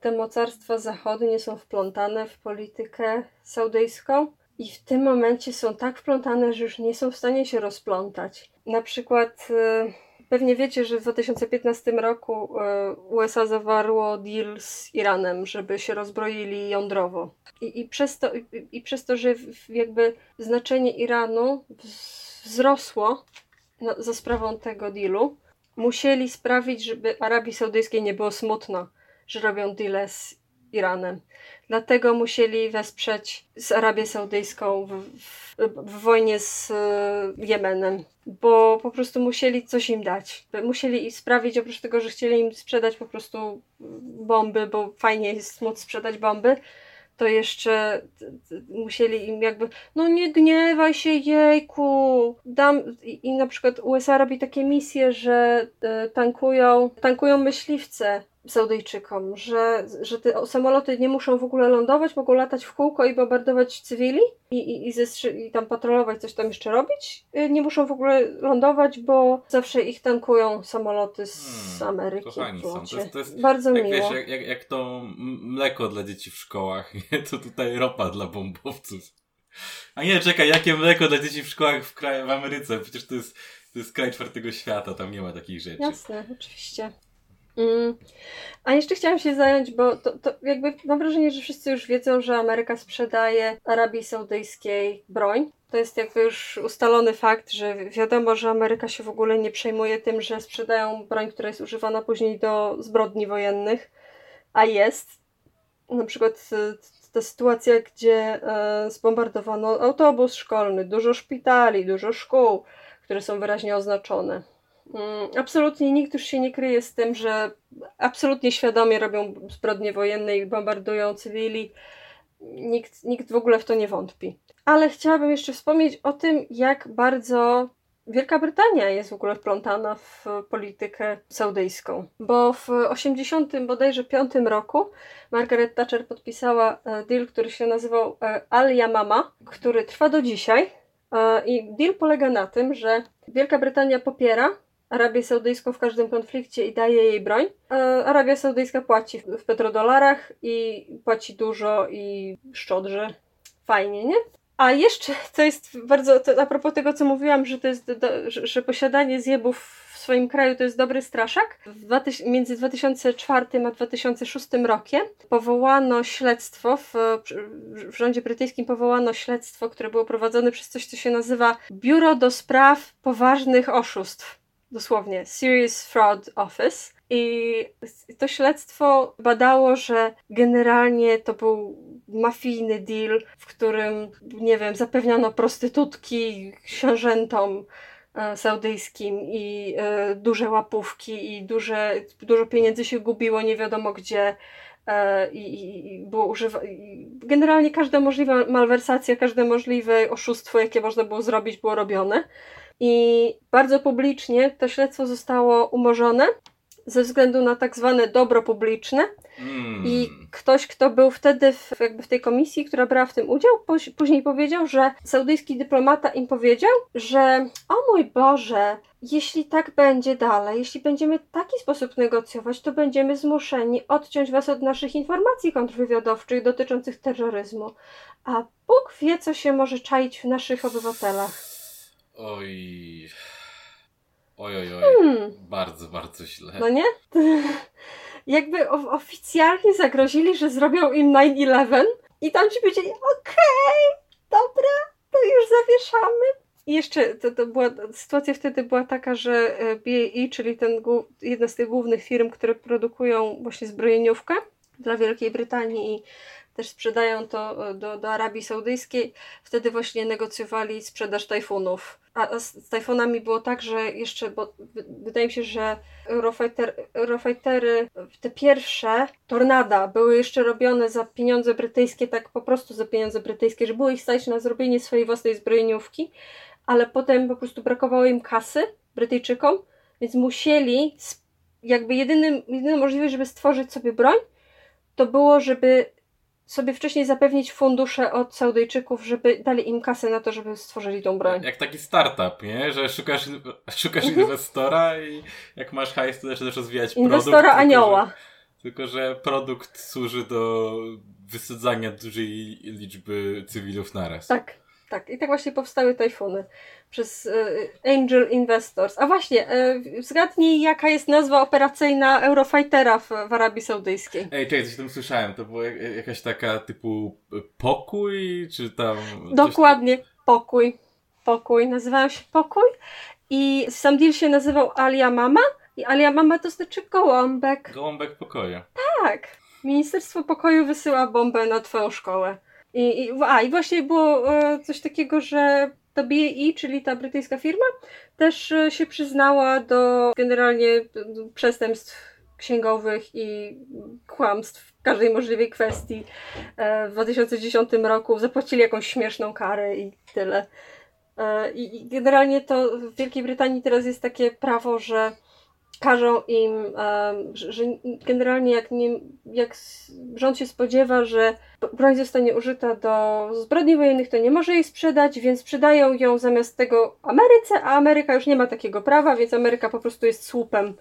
Speaker 1: te mocarstwa zachodnie są wplątane w politykę saudyjską i w tym momencie są tak wplątane, że już nie są w stanie się rozplątać. Na przykład e, Pewnie wiecie, że w 2015 roku e, USA zawarło deal z Iranem, żeby się rozbroili jądrowo. I, i, przez, to, i, i przez to, że jakby znaczenie Iranu wzrosło no, za sprawą tego dealu, musieli sprawić, żeby Arabii Saudyjskiej nie było smutno, że robią deal z Iranem. Dlatego musieli wesprzeć z Arabię Saudyjską w, w, w, wojnie z e, Jemenem, bo po prostu musieli coś im dać. Musieli sprawić, oprócz tego, że chcieli im sprzedać po prostu bomby, bo fajnie jest móc sprzedać bomby, to jeszcze musieli im jakby, no nie gniewaj się, jejku, dam, i, i na przykład USA robi takie misje, że e, tankują, tankują myśliwce Saudyjczykom, że, że te samoloty nie muszą w ogóle lądować, mogą latać w kółko i bombardować cywili i, i, i, zestrzy- i tam patrolować, coś tam jeszcze robić. Y, nie muszą w ogóle lądować, bo zawsze ich tankują samoloty z hmm, Ameryki.
Speaker 2: Kochani są. To jest, to jest,
Speaker 1: Bardzo
Speaker 2: jak,
Speaker 1: miło.
Speaker 2: Wiesz, jak, jak, jak to mleko dla dzieci w szkołach, to tutaj ropa dla bombowców. A nie, czekaj, jakie mleko dla dzieci w szkołach w, kraju, w Ameryce? Przecież to jest, to jest kraj czwartego świata, tam nie ma takich rzeczy.
Speaker 1: Jasne, oczywiście. Mm. A jeszcze chciałam się zająć, bo to, to jakby mam wrażenie, że wszyscy już wiedzą, że Ameryka sprzedaje Arabii Saudyjskiej broń. To jest jakby już ustalony fakt, że wiadomo, że Ameryka się w ogóle nie przejmuje tym, że sprzedają broń, która jest używana później do zbrodni wojennych, a jest. Na przykład e, ta sytuacja, gdzie e, zbombardowano autobus szkolny, dużo szpitali, dużo szkół, które są wyraźnie oznaczone. Mm, absolutnie nikt już się nie kryje z tym, że absolutnie świadomie robią zbrodnie wojenne i bombardują cywili. Nikt, nikt w ogóle w to nie wątpi. Ale chciałabym jeszcze wspomnieć o tym, jak bardzo Wielka Brytania jest w ogóle wplątana w politykę saudyjską, bo w 80 bodajże 5 roku Margaret Thatcher podpisała e, deal, który się nazywał e, Al Yamama, który trwa do dzisiaj. E, I deal polega na tym, że Wielka Brytania popiera Arabię Saudyjską w każdym konflikcie i daje jej broń. Arabia Saudyjska płaci w petrodolarach i płaci dużo i szczodrze. Fajnie, nie? A jeszcze, co jest bardzo, to a propos tego, co mówiłam, że to jest, do, że, że, posiadanie zjebów w swoim kraju to jest dobry straszak. między 2004 a 2006 rokiem powołano śledztwo, w, w rządzie brytyjskim powołano śledztwo, które było prowadzone przez coś, co się nazywa Biuro do Spraw Poważnych Oszustw. Dosłownie, Serious Fraud Office. I to śledztwo badało, że generalnie to był mafijny deal, w którym, nie wiem, zapewniano prostytutki książętom e, saudyjskim i e, duże łapówki i duże, dużo pieniędzy się gubiło nie wiadomo gdzie e, i było używa... generalnie każda możliwa malwersacja, każde możliwe oszustwo, jakie można było zrobić, było robione. I bardzo publicznie to śledztwo zostało umorzone ze względu na tak zwane dobro publiczne. Mm. I ktoś, kto był wtedy w, jakby w tej komisji, która brała w tym udział, później powiedział, że saudyjski dyplomata im powiedział, że o mój Boże, jeśli tak będzie dalej, jeśli będziemy w taki sposób negocjować, to będziemy zmuszeni odciąć was od naszych informacji kontrwywiadowczych dotyczących terroryzmu. A Bóg wie, co się może czaić w naszych obywatelach.
Speaker 2: Oj. Oj, oj, oj. Hmm. Bardzo, bardzo źle.
Speaker 1: No nie? Jakby oficjalnie zagrozili, że zrobią im 9-11 i tam ci powiedzieli, okej, okay, dobra, to już zawieszamy. I jeszcze to, to była, sytuacja wtedy była taka, że e, BAE, czyli ten, jedna z tych głównych firm, które produkują właśnie zbrojeniówkę dla Wielkiej Brytanii i też sprzedają to e, do, do Arabii Saudyjskiej, wtedy właśnie negocjowali sprzedaż tajfunów a z tajfonami było tak, że jeszcze, bo wydaje mi się, że Eurofighter, Eurofightery, te pierwsze tornada były jeszcze robione za pieniądze brytyjskie, tak po prostu za pieniądze brytyjskie, że było ich stać na zrobienie swojej własnej zbrojeniówki, ale potem po prostu brakowało im kasy Brytyjczykom, więc musieli, jakby jedynym, jedyną możliwość, żeby stworzyć sobie broń, to było, żeby sobie wcześniej zapewnić fundusze od Saudyjczyków, żeby dali im kasę na to, żeby stworzyli tą broń.
Speaker 2: Jak taki startup, nie? Że szukasz, szukasz mhm. inwestora i jak masz hajs, to zaczynasz rozwijać
Speaker 1: inwestora produkt. Inwestora anioła.
Speaker 2: Tylko że, tylko, że produkt służy do wysadzania dużej liczby cywilów naraz.
Speaker 1: Tak, tak. I tak właśnie powstały tajfuny przez y, Angel Investors. A właśnie, y, zgadnij jaka jest nazwa operacyjna Eurofightera w, w Arabii Saudyjskiej.
Speaker 2: Ej, czekaj, coś tam słyszałem. To była jakaś taka typu pokój, czy tam...
Speaker 1: Dokładnie, pokój. Pokój. Nazywał się Pokój i sam deal się nazywał Alia Mama i Alia Mama to znaczy gołąbek.
Speaker 2: Gołąbek pokoju.
Speaker 1: Tak. Ministerstwo Pokoju wysyła bombę na twoją szkołę. I, i, a, i właśnie było e, coś takiego, że to BAE, czyli ta brytyjska firma, też e, się przyznała do generalnie przestępstw księgowych i kłamstw w każdej możliwej kwestii. E, w 2010 roku zapłacili jakąś śmieszną karę i tyle. I generalnie to w Wielkiej Brytanii teraz jest takie prawo, że każą im, że generalnie jak, nie, jak rząd się spodziewa, że broń zostanie użyta do zbrodni wojennych, to nie może jej sprzedać, więc sprzedają ją zamiast tego Ameryce, a Ameryka już nie ma takiego prawa, więc Ameryka po prostu jest słupem,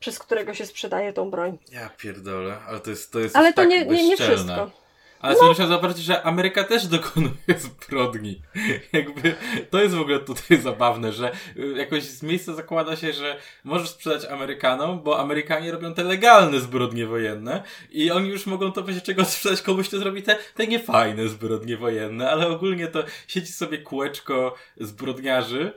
Speaker 1: przez którego się sprzedaje tą broń.
Speaker 2: Ja pierdolę, ale to jest to jest
Speaker 1: Ale
Speaker 2: to tak
Speaker 1: nie, nie, nie wszystko.
Speaker 2: Ale no. trzeba zobaczyć, że Ameryka też dokonuje zbrodni. Jakby to jest w ogóle tutaj zabawne, że y, jakoś z miejsca zakłada się, że możesz sprzedać Amerykanom, bo Amerykanie robią te legalne zbrodnie wojenne i oni już mogą to będzie czego sprzedać komuś, kto zrobi te, te niefajne zbrodnie wojenne, ale ogólnie to siedzi sobie kółeczko zbrodniarzy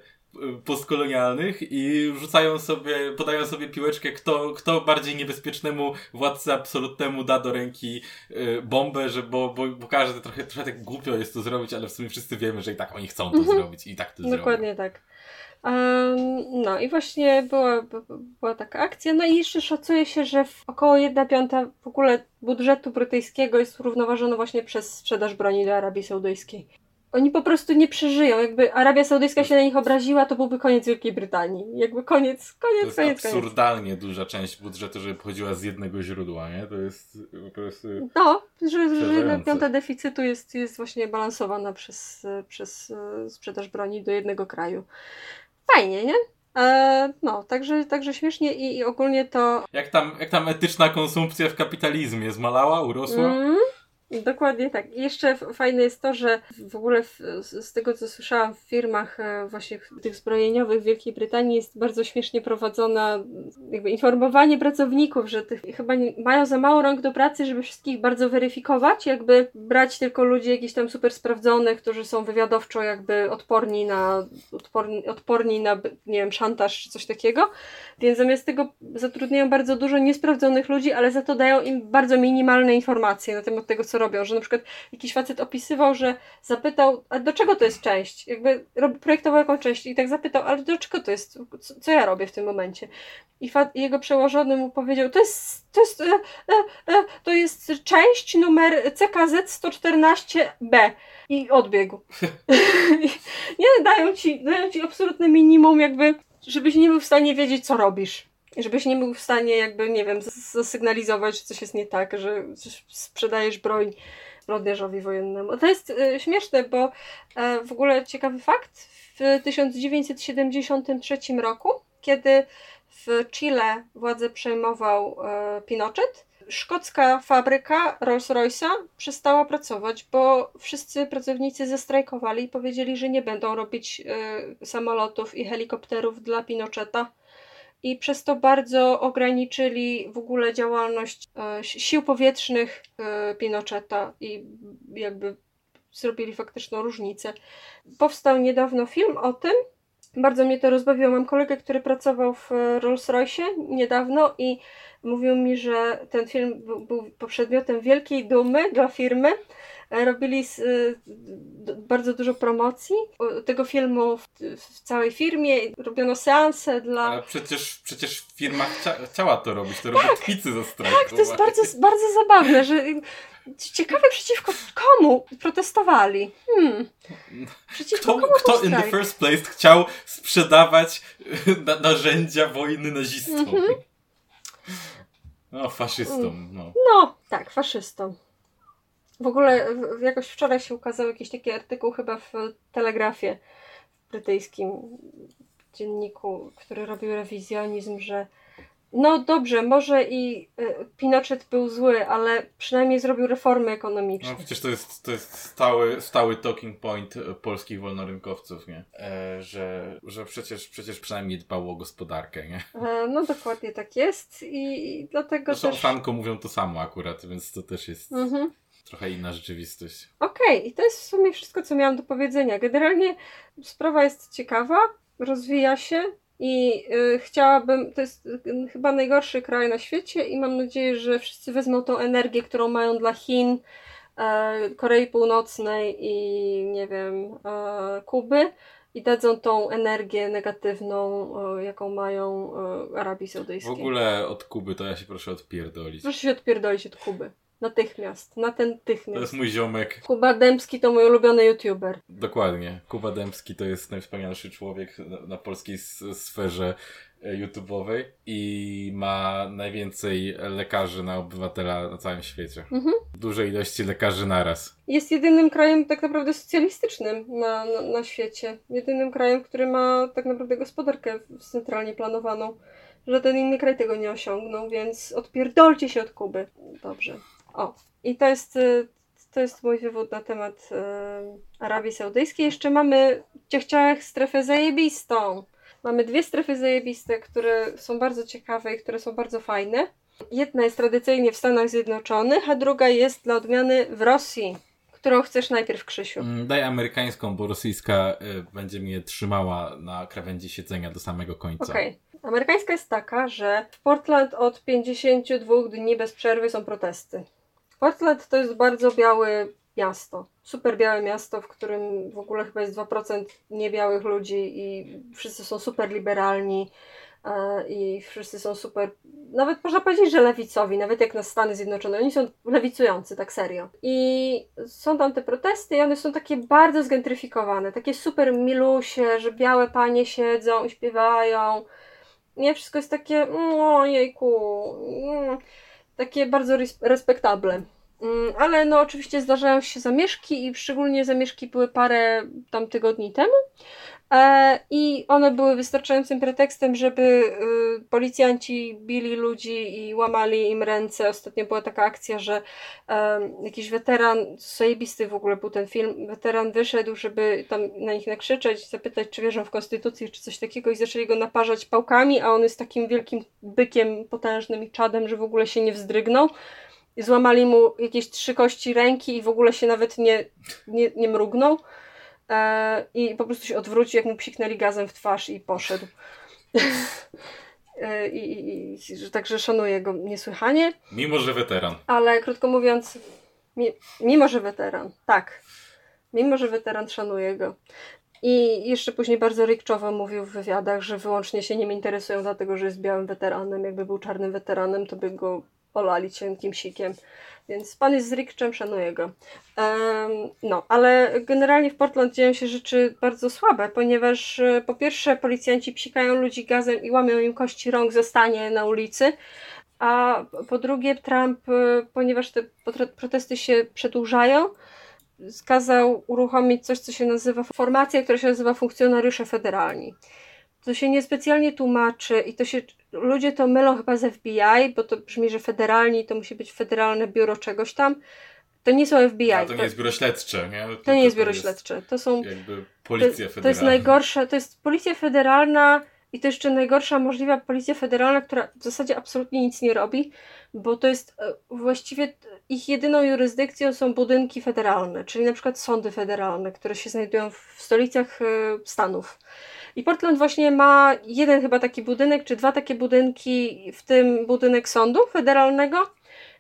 Speaker 2: postkolonialnych i rzucają sobie, podają sobie piłeczkę, kto, kto bardziej niebezpiecznemu władcy absolutnemu da do ręki y, bombę, że, bo, bo, bo każdy trochę, trochę tak głupio jest to zrobić, ale w sumie wszyscy wiemy, że i tak oni chcą to mhm. zrobić i tak to
Speaker 1: Dokładnie zrobią. tak. Um, no i właśnie była, była taka akcja. No i jeszcze szacuje się, że około 1 piąta w ogóle budżetu brytyjskiego jest równoważony właśnie przez sprzedaż broni do Arabii Saudyjskiej oni po prostu nie przeżyją. Jakby Arabia Saudyjska się na nich obraziła, to byłby koniec Wielkiej Brytanii. Jakby koniec, koniec,
Speaker 2: to jest
Speaker 1: koniec.
Speaker 2: absurdalnie koniec. duża część budżetu, żeby pochodziła z jednego źródła, nie? To jest po prostu.
Speaker 1: No, że, że jedna piąta deficytu jest, jest właśnie balansowana przez, przez e, sprzedaż broni do jednego kraju. Fajnie, nie? E, no, także, także śmiesznie i, i, ogólnie to.
Speaker 2: Jak tam, jak tam etyczna konsumpcja w kapitalizmie zmalała, urosła? Mm.
Speaker 1: Dokładnie tak. Jeszcze fajne jest to, że w ogóle w, z tego, co słyszałam w firmach e, właśnie tych zbrojeniowych w Wielkiej Brytanii jest bardzo śmiesznie prowadzona jakby informowanie pracowników, że tych chyba nie, mają za mało rąk do pracy, żeby wszystkich bardzo weryfikować, jakby brać tylko ludzi jakichś tam super sprawdzonych, którzy są wywiadowczo jakby odporni na odporni, odporni na, nie wiem, szantaż czy coś takiego. Więc zamiast tego zatrudniają bardzo dużo niesprawdzonych ludzi, ale za to dają im bardzo minimalne informacje na temat tego, co robią, że na przykład jakiś facet opisywał, że zapytał, a do czego to jest część? Jakby projektował jakąś część i tak zapytał, ale do czego to jest? Co, co ja robię w tym momencie? I jego przełożony mu powiedział, to jest, to jest, e, e, e, to jest część numer CKZ 114B i odbiegł. nie, dają ci, dają ci absolutne minimum jakby, żebyś nie był w stanie wiedzieć, co robisz żebyś nie był w stanie jakby, nie wiem, zasygnalizować, że coś jest nie tak, że sprzedajesz broń zbrodniarzowi wojennemu. To jest y, śmieszne, bo e, w ogóle ciekawy fakt, w 1973 roku, kiedy w Chile władzę przejmował e, Pinochet, szkocka fabryka Rolls-Royce'a przestała pracować, bo wszyscy pracownicy zestrajkowali i powiedzieli, że nie będą robić e, samolotów i helikopterów dla Pinocheta, i przez to bardzo ograniczyli w ogóle działalność e, sił powietrznych e, Pinocheta i jakby zrobili faktyczną różnicę. Powstał niedawno film o tym. Bardzo mnie to rozbawiło. Mam kolegę, który pracował w Rolls-Royce niedawno i mówił mi, że ten film był, był przedmiotem wielkiej dumy dla firmy, robili y, bardzo dużo promocji tego filmu w, w całej firmie, robiono seanse dla...
Speaker 2: Ale przecież, przecież firma chcia, chciała to robić, to tak, robią kwicy za strajk.
Speaker 1: Tak, to jest bardzo, bardzo zabawne, że ciekawe przeciwko komu protestowali. Hmm.
Speaker 2: Przeciwko kto, komu kto in the first place chciał sprzedawać na, narzędzia wojny nazistom? Mhm. No, faszystom. No.
Speaker 1: no, tak, faszystom. W ogóle jakoś wczoraj się ukazał jakiś taki artykuł chyba w Telegrafie brytyjskim dzienniku, który robił rewizjonizm, że no dobrze, może i y, Pinochet był zły, ale przynajmniej zrobił reformy ekonomiczne.
Speaker 2: No przecież to jest, to jest stały, stały talking point e, polskich wolnorynkowców, nie? E, że, że przecież, przecież przynajmniej dbał o gospodarkę, nie?
Speaker 1: E, no dokładnie tak jest i, i dlatego
Speaker 2: Zresztą
Speaker 1: też...
Speaker 2: Franco mówią to samo akurat, więc to też jest... Mhm. Trochę inna rzeczywistość.
Speaker 1: Okej, okay, i to jest w sumie wszystko, co miałam do powiedzenia. Generalnie sprawa jest ciekawa, rozwija się i y, chciałabym, to jest y, chyba najgorszy kraj na świecie i mam nadzieję, że wszyscy wezmą tą energię, którą mają dla Chin, y, Korei Północnej i nie wiem, e, Kuby i dadzą tą energię negatywną, e, jaką mają Arabii Saudyjskiej.
Speaker 2: W ogóle od Kuby to ja się proszę odpierdolić.
Speaker 1: Proszę się odpierdolić od Kuby. Natychmiast, natychmiast.
Speaker 2: To jest mój ziomek.
Speaker 1: Kuba Dębski to mój ulubiony youtuber.
Speaker 2: Dokładnie. Kuba Dębski to jest najwspanialszy człowiek na, na polskiej sferze e, YouTube'owej i ma najwięcej lekarzy na obywatela na całym świecie. Mhm. Duże ilości lekarzy naraz.
Speaker 1: Jest jedynym krajem tak naprawdę socjalistycznym na, na, na świecie. Jedynym krajem, który ma tak naprawdę gospodarkę centralnie planowaną. Żaden inny kraj tego nie osiągnął, więc odpierdolcie się od Kuby. Dobrze. O, i to jest, y, to jest mój wywód na temat y, Arabii Saudyjskiej. Jeszcze mamy ciechciałych strefę zajebistą. Mamy dwie strefy zajebiste, które są bardzo ciekawe i które są bardzo fajne. Jedna jest tradycyjnie w Stanach Zjednoczonych, a druga jest dla odmiany w Rosji. Którą chcesz najpierw, Krzysiu?
Speaker 2: Mm, daj amerykańską, bo rosyjska y, będzie mnie trzymała na krawędzi siedzenia do samego końca.
Speaker 1: Okej. Okay. Amerykańska jest taka, że w Portland od 52 dni bez przerwy są protesty. Portland to jest bardzo biały, miasto. Super białe miasto, w którym w ogóle chyba jest 2% niebiałych ludzi i wszyscy są super liberalni e, i wszyscy są super, nawet można powiedzieć, że lewicowi, nawet jak na Stany Zjednoczone, oni są lewicujący, tak serio. I są tam te protesty i one są takie bardzo zgentryfikowane, takie super milusie, że białe panie siedzą i śpiewają. Nie, wszystko jest takie, o jejku, mm, takie bardzo respektable. Mm, ale no oczywiście zdarzają się zamieszki i szczególnie zamieszki były parę tam tygodni temu. E, I one były wystarczającym pretekstem, żeby y, policjanci bili ludzi i łamali im ręce. Ostatnio była taka akcja, że jakiś weteran, zajebisty w ogóle był ten film, weteran wyszedł, żeby tam na nich nakrzyczeć, zapytać, czy wierzą w konstytucję, czy coś takiego i zaczęli go naparzać pałkami, a on jest takim wielkim bykiem potężnym i czadem, że w ogóle się nie wzdrygnął złamali mu jakieś trzy kości ręki i w ogóle się nawet nie, nie, nie mrugnął. E, I po prostu się odwrócił, jak mu psiknęli gazem w twarz i poszedł. e, i, i, i, także szanuję go niesłychanie.
Speaker 2: Mimo, że weteran.
Speaker 1: Ale krótko mówiąc, mi, mimo, że weteran, tak. Mimo, że weteran szanuje go. I jeszcze później bardzo rikczowo mówił w wywiadach, że wyłącznie się nim interesują, dlatego że jest białym weteranem. Jakby był czarnym weteranem, to by go olali cienkim sikiem. Więc pan jest z Rickczem, szanuję go. Um, no, ale generalnie w Portland dzieją się rzeczy bardzo słabe, ponieważ e, po pierwsze policjanci psikają ludzi gazem i łamią im kości rąk, zostanie na ulicy. A po drugie Trump, e, ponieważ te protesty się przedłużają, skazał uruchomić coś, co się nazywa formacja, która się nazywa funkcjonariusze federalni. To się niespecjalnie tłumaczy i to się ludzie to mylą chyba z FBI, bo to brzmi, że federalni to musi być federalne biuro czegoś tam. To nie są FBI.
Speaker 2: A to, to nie jest biuro śledcze, nie?
Speaker 1: To, to nie jest biuro jest śledcze. To są.
Speaker 2: Jakby policja
Speaker 1: federalna. To jest najgorsza, to jest policja federalna i to jeszcze najgorsza możliwa policja federalna, która w zasadzie absolutnie nic nie robi, bo to jest e, właściwie ich jedyną jurysdykcją są budynki federalne, czyli na przykład sądy federalne, które się znajdują w stolicach e, Stanów. I Portland właśnie ma jeden chyba taki budynek, czy dwa takie budynki, w tym budynek sądu federalnego.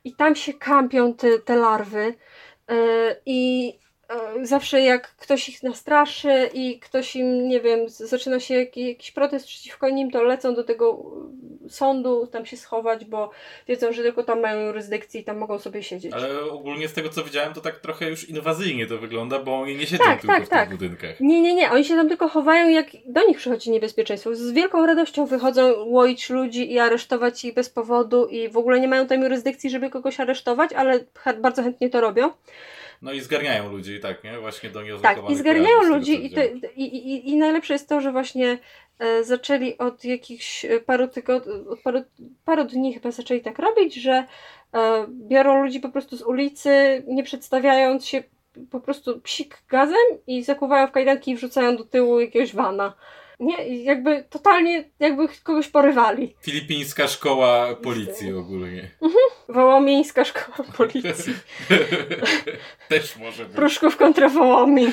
Speaker 1: I tam się kampią te, te larwy. Yy, I E, zawsze jak ktoś ich nastraszy i ktoś im, nie wiem, zaczyna się jakiś protest przeciwko nim, to lecą do tego sądu, tam się schować, bo wiedzą, że tylko tam mają jurysdykcję i tam mogą sobie siedzieć.
Speaker 2: Ale ogólnie z tego co widziałem, to tak trochę już inwazyjnie to wygląda, bo oni nie siedzą tak, tylko tak, w tak. tych budynkach.
Speaker 1: Nie, nie, nie, oni się tam tylko chowają, jak do nich przychodzi niebezpieczeństwo. Z wielką radością wychodzą łoić ludzi i aresztować ich bez powodu i w ogóle nie mają tam jurysdykcji, żeby kogoś aresztować, ale bardzo chętnie to robią.
Speaker 2: No i zgarniają ludzi, tak, nie? Właśnie do
Speaker 1: nieoznakowanych Tak, i zgarniają ludzi i, to, i, i, i najlepsze jest to, że właśnie e, zaczęli od jakichś e, paru tygodni, od paru, paru dni chyba zaczęli tak robić, że e, biorą ludzi po prostu z ulicy, nie przedstawiając się, po prostu psik gazem i zakuwają w kajdanki i wrzucają do tyłu jakiegoś wana. Nie, jakby totalnie jakby kogoś porywali.
Speaker 2: Filipińska szkoła policji ogólnie.
Speaker 1: Mhm. Wołomińska szkoła policji.
Speaker 2: Też może być.
Speaker 1: Pruszków kontra Wołomin.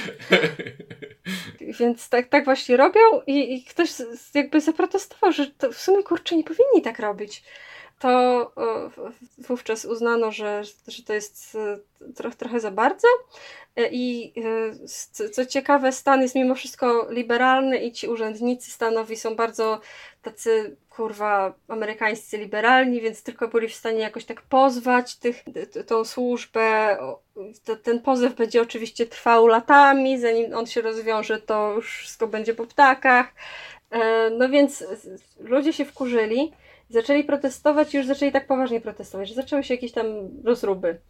Speaker 1: Więc tak, tak właśnie robią i, i ktoś jakby zaprotestował, że w sumie kurczę nie powinni tak robić to wówczas uznano, że, że to jest trochę, trochę za bardzo. E, I e, co ciekawe, stan jest mimo wszystko liberalny i ci urzędnicy stanowi są bardzo tacy kurwa amerykańscy liberalni, więc tylko byli w stanie jakoś tak pozwać tych, tą służbę. Ten pozew będzie oczywiście trwał latami, zanim on się rozwiąże, to już wszystko będzie po ptakach. E, no więc ludzie się wkurzyli zaczęli protestować już zaczęli tak poważnie protestować, że zaczęły się jakieś tam rozruby.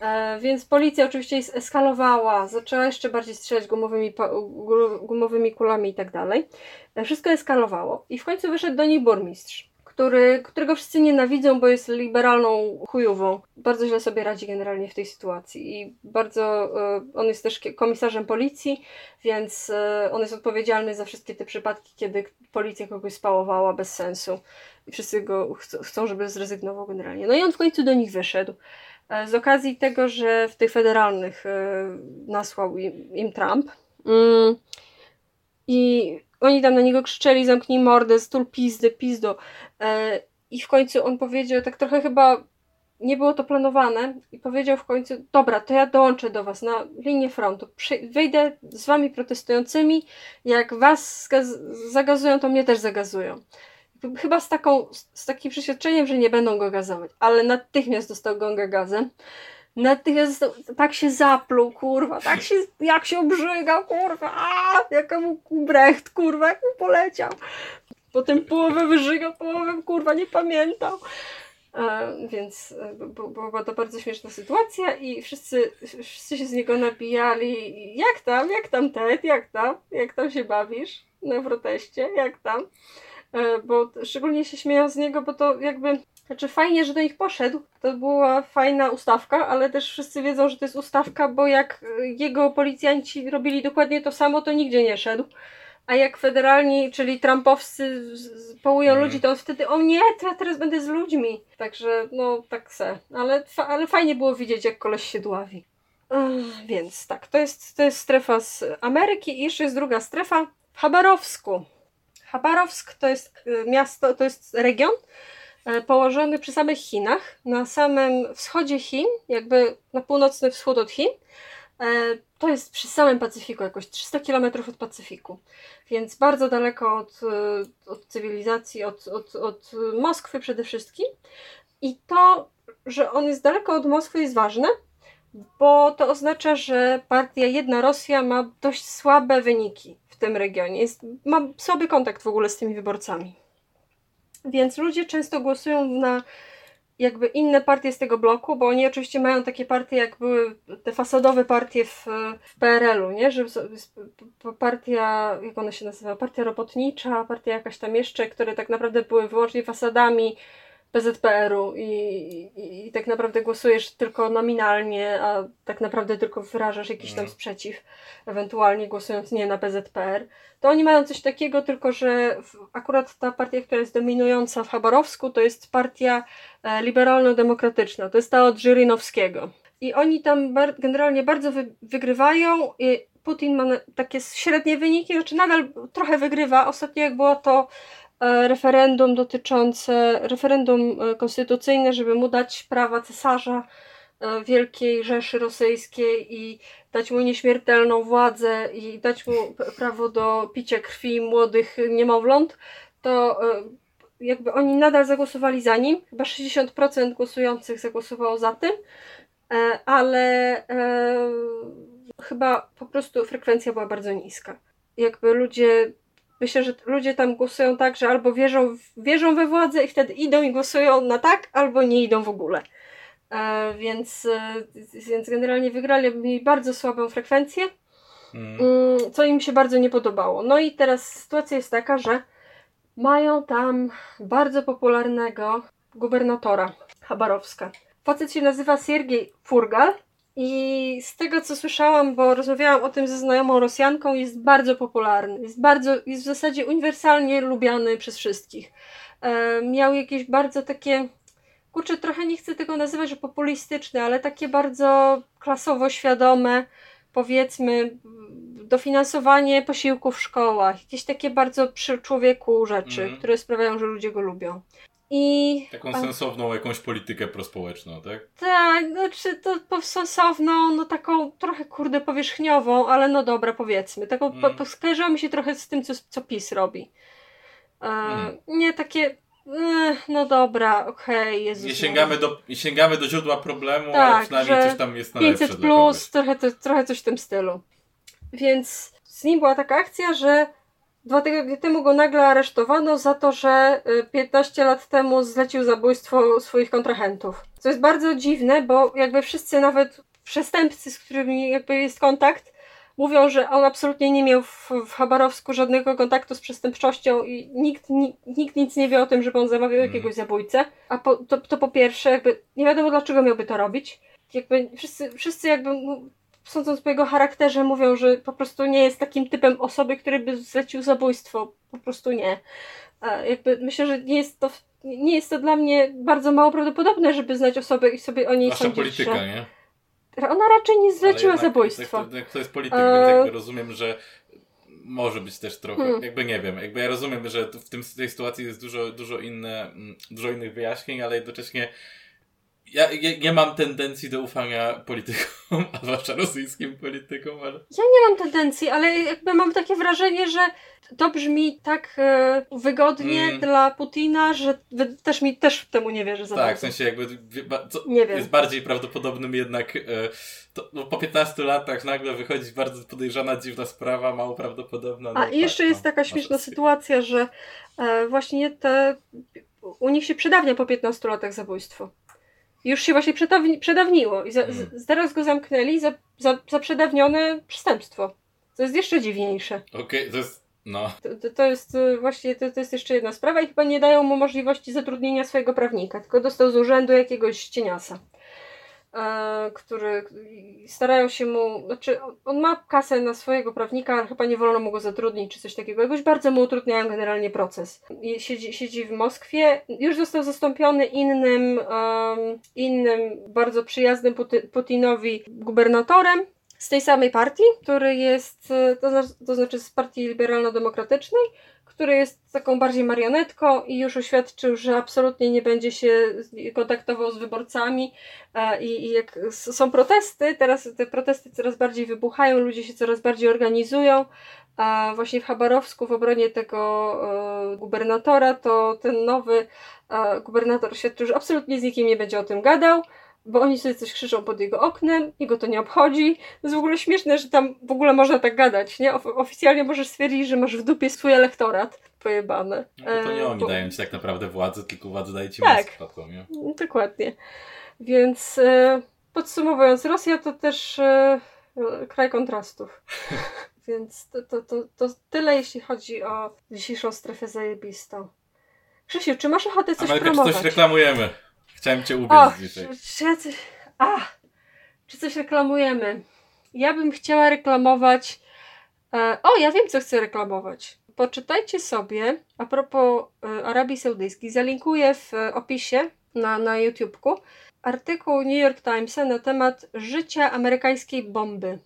Speaker 1: E, więc policja oczywiście eskalowała, zaczęła jeszcze bardziej strzelać gumowymi, gumowymi kulami i tak dalej. E, wszystko eskalowało i w końcu wyszedł do nich burmistrz, który, którego wszyscy nienawidzą, bo jest liberalną chujową. Bardzo źle sobie radzi generalnie w tej sytuacji i bardzo, e, on jest też komisarzem policji, więc e, on jest odpowiedzialny za wszystkie te przypadki, kiedy policja kogoś spałowała bez sensu i wszyscy go chcą, żeby zrezygnował generalnie. No i on w końcu do nich wyszedł. E, z okazji tego, że w tych federalnych nasłał im, im Trump. Mm. I oni tam na niego krzyczeli, zamknij mordę, stul pizdy, pizdo. E, I w końcu on powiedział, tak trochę chyba nie było to planowane i powiedział w końcu, dobra, to ja dołączę do was na linię frontu, wyjdę z wami protestującymi, jak was zagazują, to mnie też zagazują. Chyba z, taką, z takim przeświadczeniem, że nie będą go gazować, ale natychmiast dostał gonga gazem. Natychmiast tak się zapluł, kurwa, tak się, jak się obrzygał, kurwa, a, jaka mu Brecht, kurwa, jak mu poleciał. Potem połowę wyżygał, połowę, kurwa, nie pamiętał. E, więc e, była to bardzo śmieszna sytuacja i wszyscy, wszyscy się z niego nabijali. Jak tam, jak tam Ted, jak tam, jak tam się bawisz na proteście, jak tam? E, bo szczególnie się śmieją z niego, bo to jakby, znaczy fajnie, że do nich poszedł, to była fajna ustawka, ale też wszyscy wiedzą, że to jest ustawka, bo jak jego policjanci robili dokładnie to samo, to nigdzie nie szedł. A jak federalni, czyli trumpowscy połują mm. ludzi, to on wtedy, o nie, to ja teraz będę z ludźmi. Także, no, tak se. Ale, ale fajnie było widzieć, jak koleś się dławi. Ech, więc tak, to jest, to jest strefa z Ameryki i jeszcze jest druga strefa w Chabarowsku. Chabarowsk to jest e, miasto, to jest region położony przy samych Chinach, na samym wschodzie Chin, jakby na północny wschód od Chin. E, to jest przy samym Pacyfiku, jakoś 300 km od Pacyfiku, więc bardzo daleko od, od cywilizacji, od, od, od Moskwy przede wszystkim. I to, że on jest daleko od Moskwy jest ważne, bo to oznacza, że partia Jedna Rosja ma dość słabe wyniki w tym regionie. Jest, ma słaby kontakt w ogóle z tymi wyborcami. Więc ludzie często głosują na jakby inne partie z tego bloku, bo oni oczywiście mają takie partie, jak były te fasadowe partie w, w PRL-u, nie? Że partia, jak ona się nazywa, partia robotnicza, partia jakaś tam jeszcze, które tak naprawdę były wyłącznie fasadami PZPR-u i, i, i, tak naprawdę głosujesz tylko nominalnie, a tak naprawdę tylko wyrażasz jakiś tam mhm. sprzeciw, ewentualnie głosując nie na PZPR, to oni mają coś takiego, tylko że akurat ta partia, która jest dominująca w Chabarowsku, to jest partia e, liberalno-demokratyczna, to jest ta od Żyrynowskiego. I oni tam bar generalnie bardzo wy wygrywają i Putin ma takie średnie wyniki, znaczy nadal trochę wygrywa. Ostatnio jak było to referendum dotyczące, referendum e, konstytucyjne, żeby mu dać prawa cesarza e, Wielkiej Rzeszy Rosyjskiej i dać mu nieśmiertelną władzę i dać mu prawo do picia krwi młodych niemowląt, to jakby oni nadal zagłosowali za nim. Chyba 60% głosujących zagłosowało za tym, ale chyba po prostu frekwencja była bardzo niska. Jakby ludzie Myślę, że ludzie tam głosują tak, że albo wierzą, wierzą we władzę i wtedy idą i głosują na tak, albo nie idą w ogóle. E, więc, e, więc generalnie wygrali mieli bardzo słabą frekwencję, mm. mm. co im się bardzo nie podobało. No i teraz sytuacja jest taka, że mają tam bardzo popularnego gubernatora Chabarowska. Facet się nazywa Siergiej Furgal i z tego co słyszałam, bo rozmawiałam o tym ze znajomą Rosjanką, jest bardzo popularny. Jest bardzo, jest w zasadzie uniwersalnie lubiany przez wszystkich. E, miał jakieś bardzo takie, kurczę, trochę nie chcę tego nazywać, że populistyczne, ale takie bardzo klasowo świadome, powiedzmy, dofinansowanie posiłków w szkołach, jakieś takie bardzo przy człowieku rzeczy, mm. które sprawiają, że ludzie go lubią. I...
Speaker 2: Taką sensowną jakąś politykę prospołeczną, tak?
Speaker 1: Tak, znaczy to sensowną, no taką trochę kurde powierzchniową, ale no dobra, powiedzmy. Taką, mm. skojarzyło mi się trochę z tym, co, co PiS robi. E, mm. Nie takie, e, no dobra, okej, okay,
Speaker 2: Nie sięgamy do, sięgamy do źródła problemu, tak, ale przynajmniej coś tam jest na 500
Speaker 1: plus, trochę, to, trochę coś w tym stylu. Więc z nim była taka akcja, że Dwa tygodnie temu go nagle aresztowano za to, że 15 y, lat temu zlecił zabójstwo swoich kontrahentów. Co jest bardzo dziwne, bo jakby wszyscy, nawet przestępcy, z którymi jakby jest kontakt, mówią, że on absolutnie nie miał w, w Chabarowsku żadnego kontaktu z przestępczością i nikt, ni, nikt nic nie wie o tym, żeby on zamawiał mhm. jakiegoś zabójcę. A po, to, to po pierwsze, jakby nie wiadomo dlaczego miałby to robić. Jakby wszyscy, wszyscy jakby sądząc po jego charakterze, mówią, że po prostu nie jest takim typem osoby, który by zlecił zabójstwo. Po prostu nie. jakby myślę, że nie jest to, nie jest to dla mnie bardzo mało prawdopodobne, żeby znać osobę i sobie o niej Nasza sądzić. polityka, że... nie? Ona raczej nie zleciła zabójstwa.
Speaker 2: To, to jest polityk, więc jakby rozumiem, że może być też trochę, hmm. jakby nie wiem, jakby ja rozumiem, że w tym, tej sytuacji jest dużo, dużo, inne, dużo innych wyjaśnień, ale jednocześnie ja, ja nie mam tendencji do ufania politykom, a zwłaszcza rosyjskim politykom, ale...
Speaker 1: Ja nie mam tendencji, ale jakby mam takie wrażenie, że to brzmi tak e, wygodnie
Speaker 2: Mm.
Speaker 1: dla Putina, że też mi też temu nie wierzę za
Speaker 2: Tak, w
Speaker 1: bardzo.
Speaker 2: sensie jakby co,
Speaker 1: Nie wiem.
Speaker 2: jest bardziej prawdopodobnym jednak, e, to, no, po 15 latach nagle wychodzi bardzo podejrzana, dziwna sprawa, mało prawdopodobna. No,
Speaker 1: A i jeszcze
Speaker 2: tak,
Speaker 1: jest
Speaker 2: no,
Speaker 1: taka
Speaker 2: masz
Speaker 1: śmieszna sytuacja, że e, właśnie te. U nich się przedawnia po 15 latach zabójstwo. Już się właśnie przedawni, przedawniło i za, z, teraz go zamknęli za, za, za przedawnione przestępstwo. To jest jeszcze dziwniejsze.
Speaker 2: Okej, to jest, no,
Speaker 1: To, to, jest e, właśnie to, to jest jeszcze jedna sprawa i chyba nie dają mu możliwości zatrudnienia swojego prawnika, tylko dostał z urzędu jakiegoś cieniasa. E, który starają się mu, znaczy on- ma kasę na swojego prawnika, ale chyba nie wolno mu go zatrudnić czy coś takiego. Jakoś bardzo mu utrudniają generalnie proces. Siedzi, siedzi w Moskwie, już został zastąpiony innym, em, innym bardzo przyjaznym Putinowi gubernatorem z tej samej partii, który jest, e, to znaczy z partii liberalno-demokratycznej, który jest taką bardziej marionetką i już oświadczył, że absolutnie nie będzie się kontaktował z wyborcami e, i, i jak są protesty, teraz te protesty coraz bardziej wybuchają, ludzie się coraz bardziej organizują, a właśnie w Chabarowsku w obronie tego e, gubernatora, to ten nowy e, gubernator oświadczył, że absolutnie z nikim nie będzie o tym gadał, bo oni sobie coś krzyczą pod jego oknem, jego to nie obchodzi. To jest w ogóle śmieszne, że tam w ogóle można tak gadać, nie? Of- oficjalnie możesz stwierdzić, że masz w dupie swój elektorat pojebane.
Speaker 2: no to nie
Speaker 1: E,
Speaker 2: oni
Speaker 1: bo-
Speaker 2: dają ci tak naprawdę władzę, tylko władzę daje ci
Speaker 1: Tak.
Speaker 2: To, nie?
Speaker 1: Dokładnie. Więc e, podsumowując, Rosja to też e, kraj kontrastów. Więc to, to, to, to tyle, jeśli chodzi o dzisiejszą strefę zajebistą. Krzysiu, czy masz ochotę coś
Speaker 2: Amelka, czy
Speaker 1: promować?
Speaker 2: coś reklamujemy? Chciałem cię ubiec
Speaker 1: O,
Speaker 2: dzisiaj.
Speaker 1: czy, czy coś reklamujemy? Ja bym chciała reklamować. E, o, ja wiem, co chcę reklamować. Poczytajcie sobie a propos e, Arabii Saudyjskiej. Zalinkuję w e, opisie na, na YouTubeku artykuł New York Timesa na temat życia amerykańskiej bomby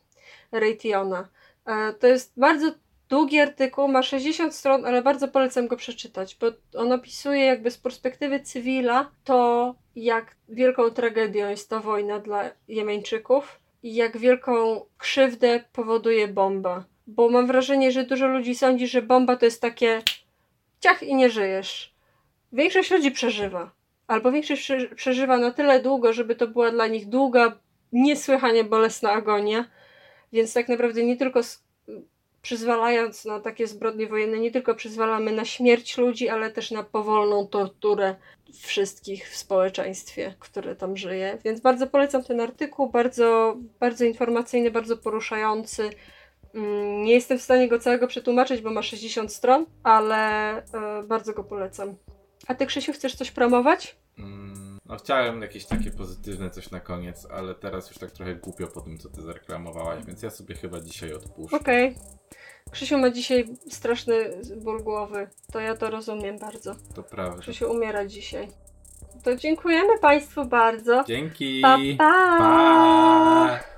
Speaker 1: Raytheona. E, to jest bardzo długi artykuł, ma 60 stron, ale bardzo polecam go przeczytać, bo on opisuje jakby z perspektywy cywila to, jak wielką tragedią jest ta wojna dla Jemeńczyków i jak wielką krzywdę powoduje bomba. Bo mam wrażenie, że dużo ludzi sądzi, że bomba to jest takie ciach i nie żyjesz. Większość ludzi przeżywa. Albo większość prze- przeżywa na tyle długo, żeby to była dla nich długa, niesłychanie bolesna agonia. Więc tak naprawdę nie tylko przyzwalając na takie zbrodnie wojenne, nie tylko przyzwalamy na śmierć ludzi, ale też na powolną torturę wszystkich w społeczeństwie, które tam żyje. Więc bardzo polecam ten artykuł, bardzo, bardzo informacyjny, bardzo poruszający. Mm, Nie jestem w stanie go całego przetłumaczyć, bo ma 60 stron, ale e, bardzo go polecam. A ty, Krzysiu, chcesz coś promować?
Speaker 2: Mm, no chciałem jakieś takie pozytywne coś na koniec, ale teraz już tak trochę głupio po tym, co ty zareklamowałaś, więc ja sobie chyba dzisiaj odpuszczę.
Speaker 1: Okej. Krzysiu ma dzisiaj straszny ból głowy. To ja to rozumiem bardzo.
Speaker 2: To prawda.
Speaker 1: Krzysiu umiera dzisiaj. To dziękujemy Państwu bardzo.
Speaker 2: Dzięki!
Speaker 1: Pa, pa!
Speaker 2: pa.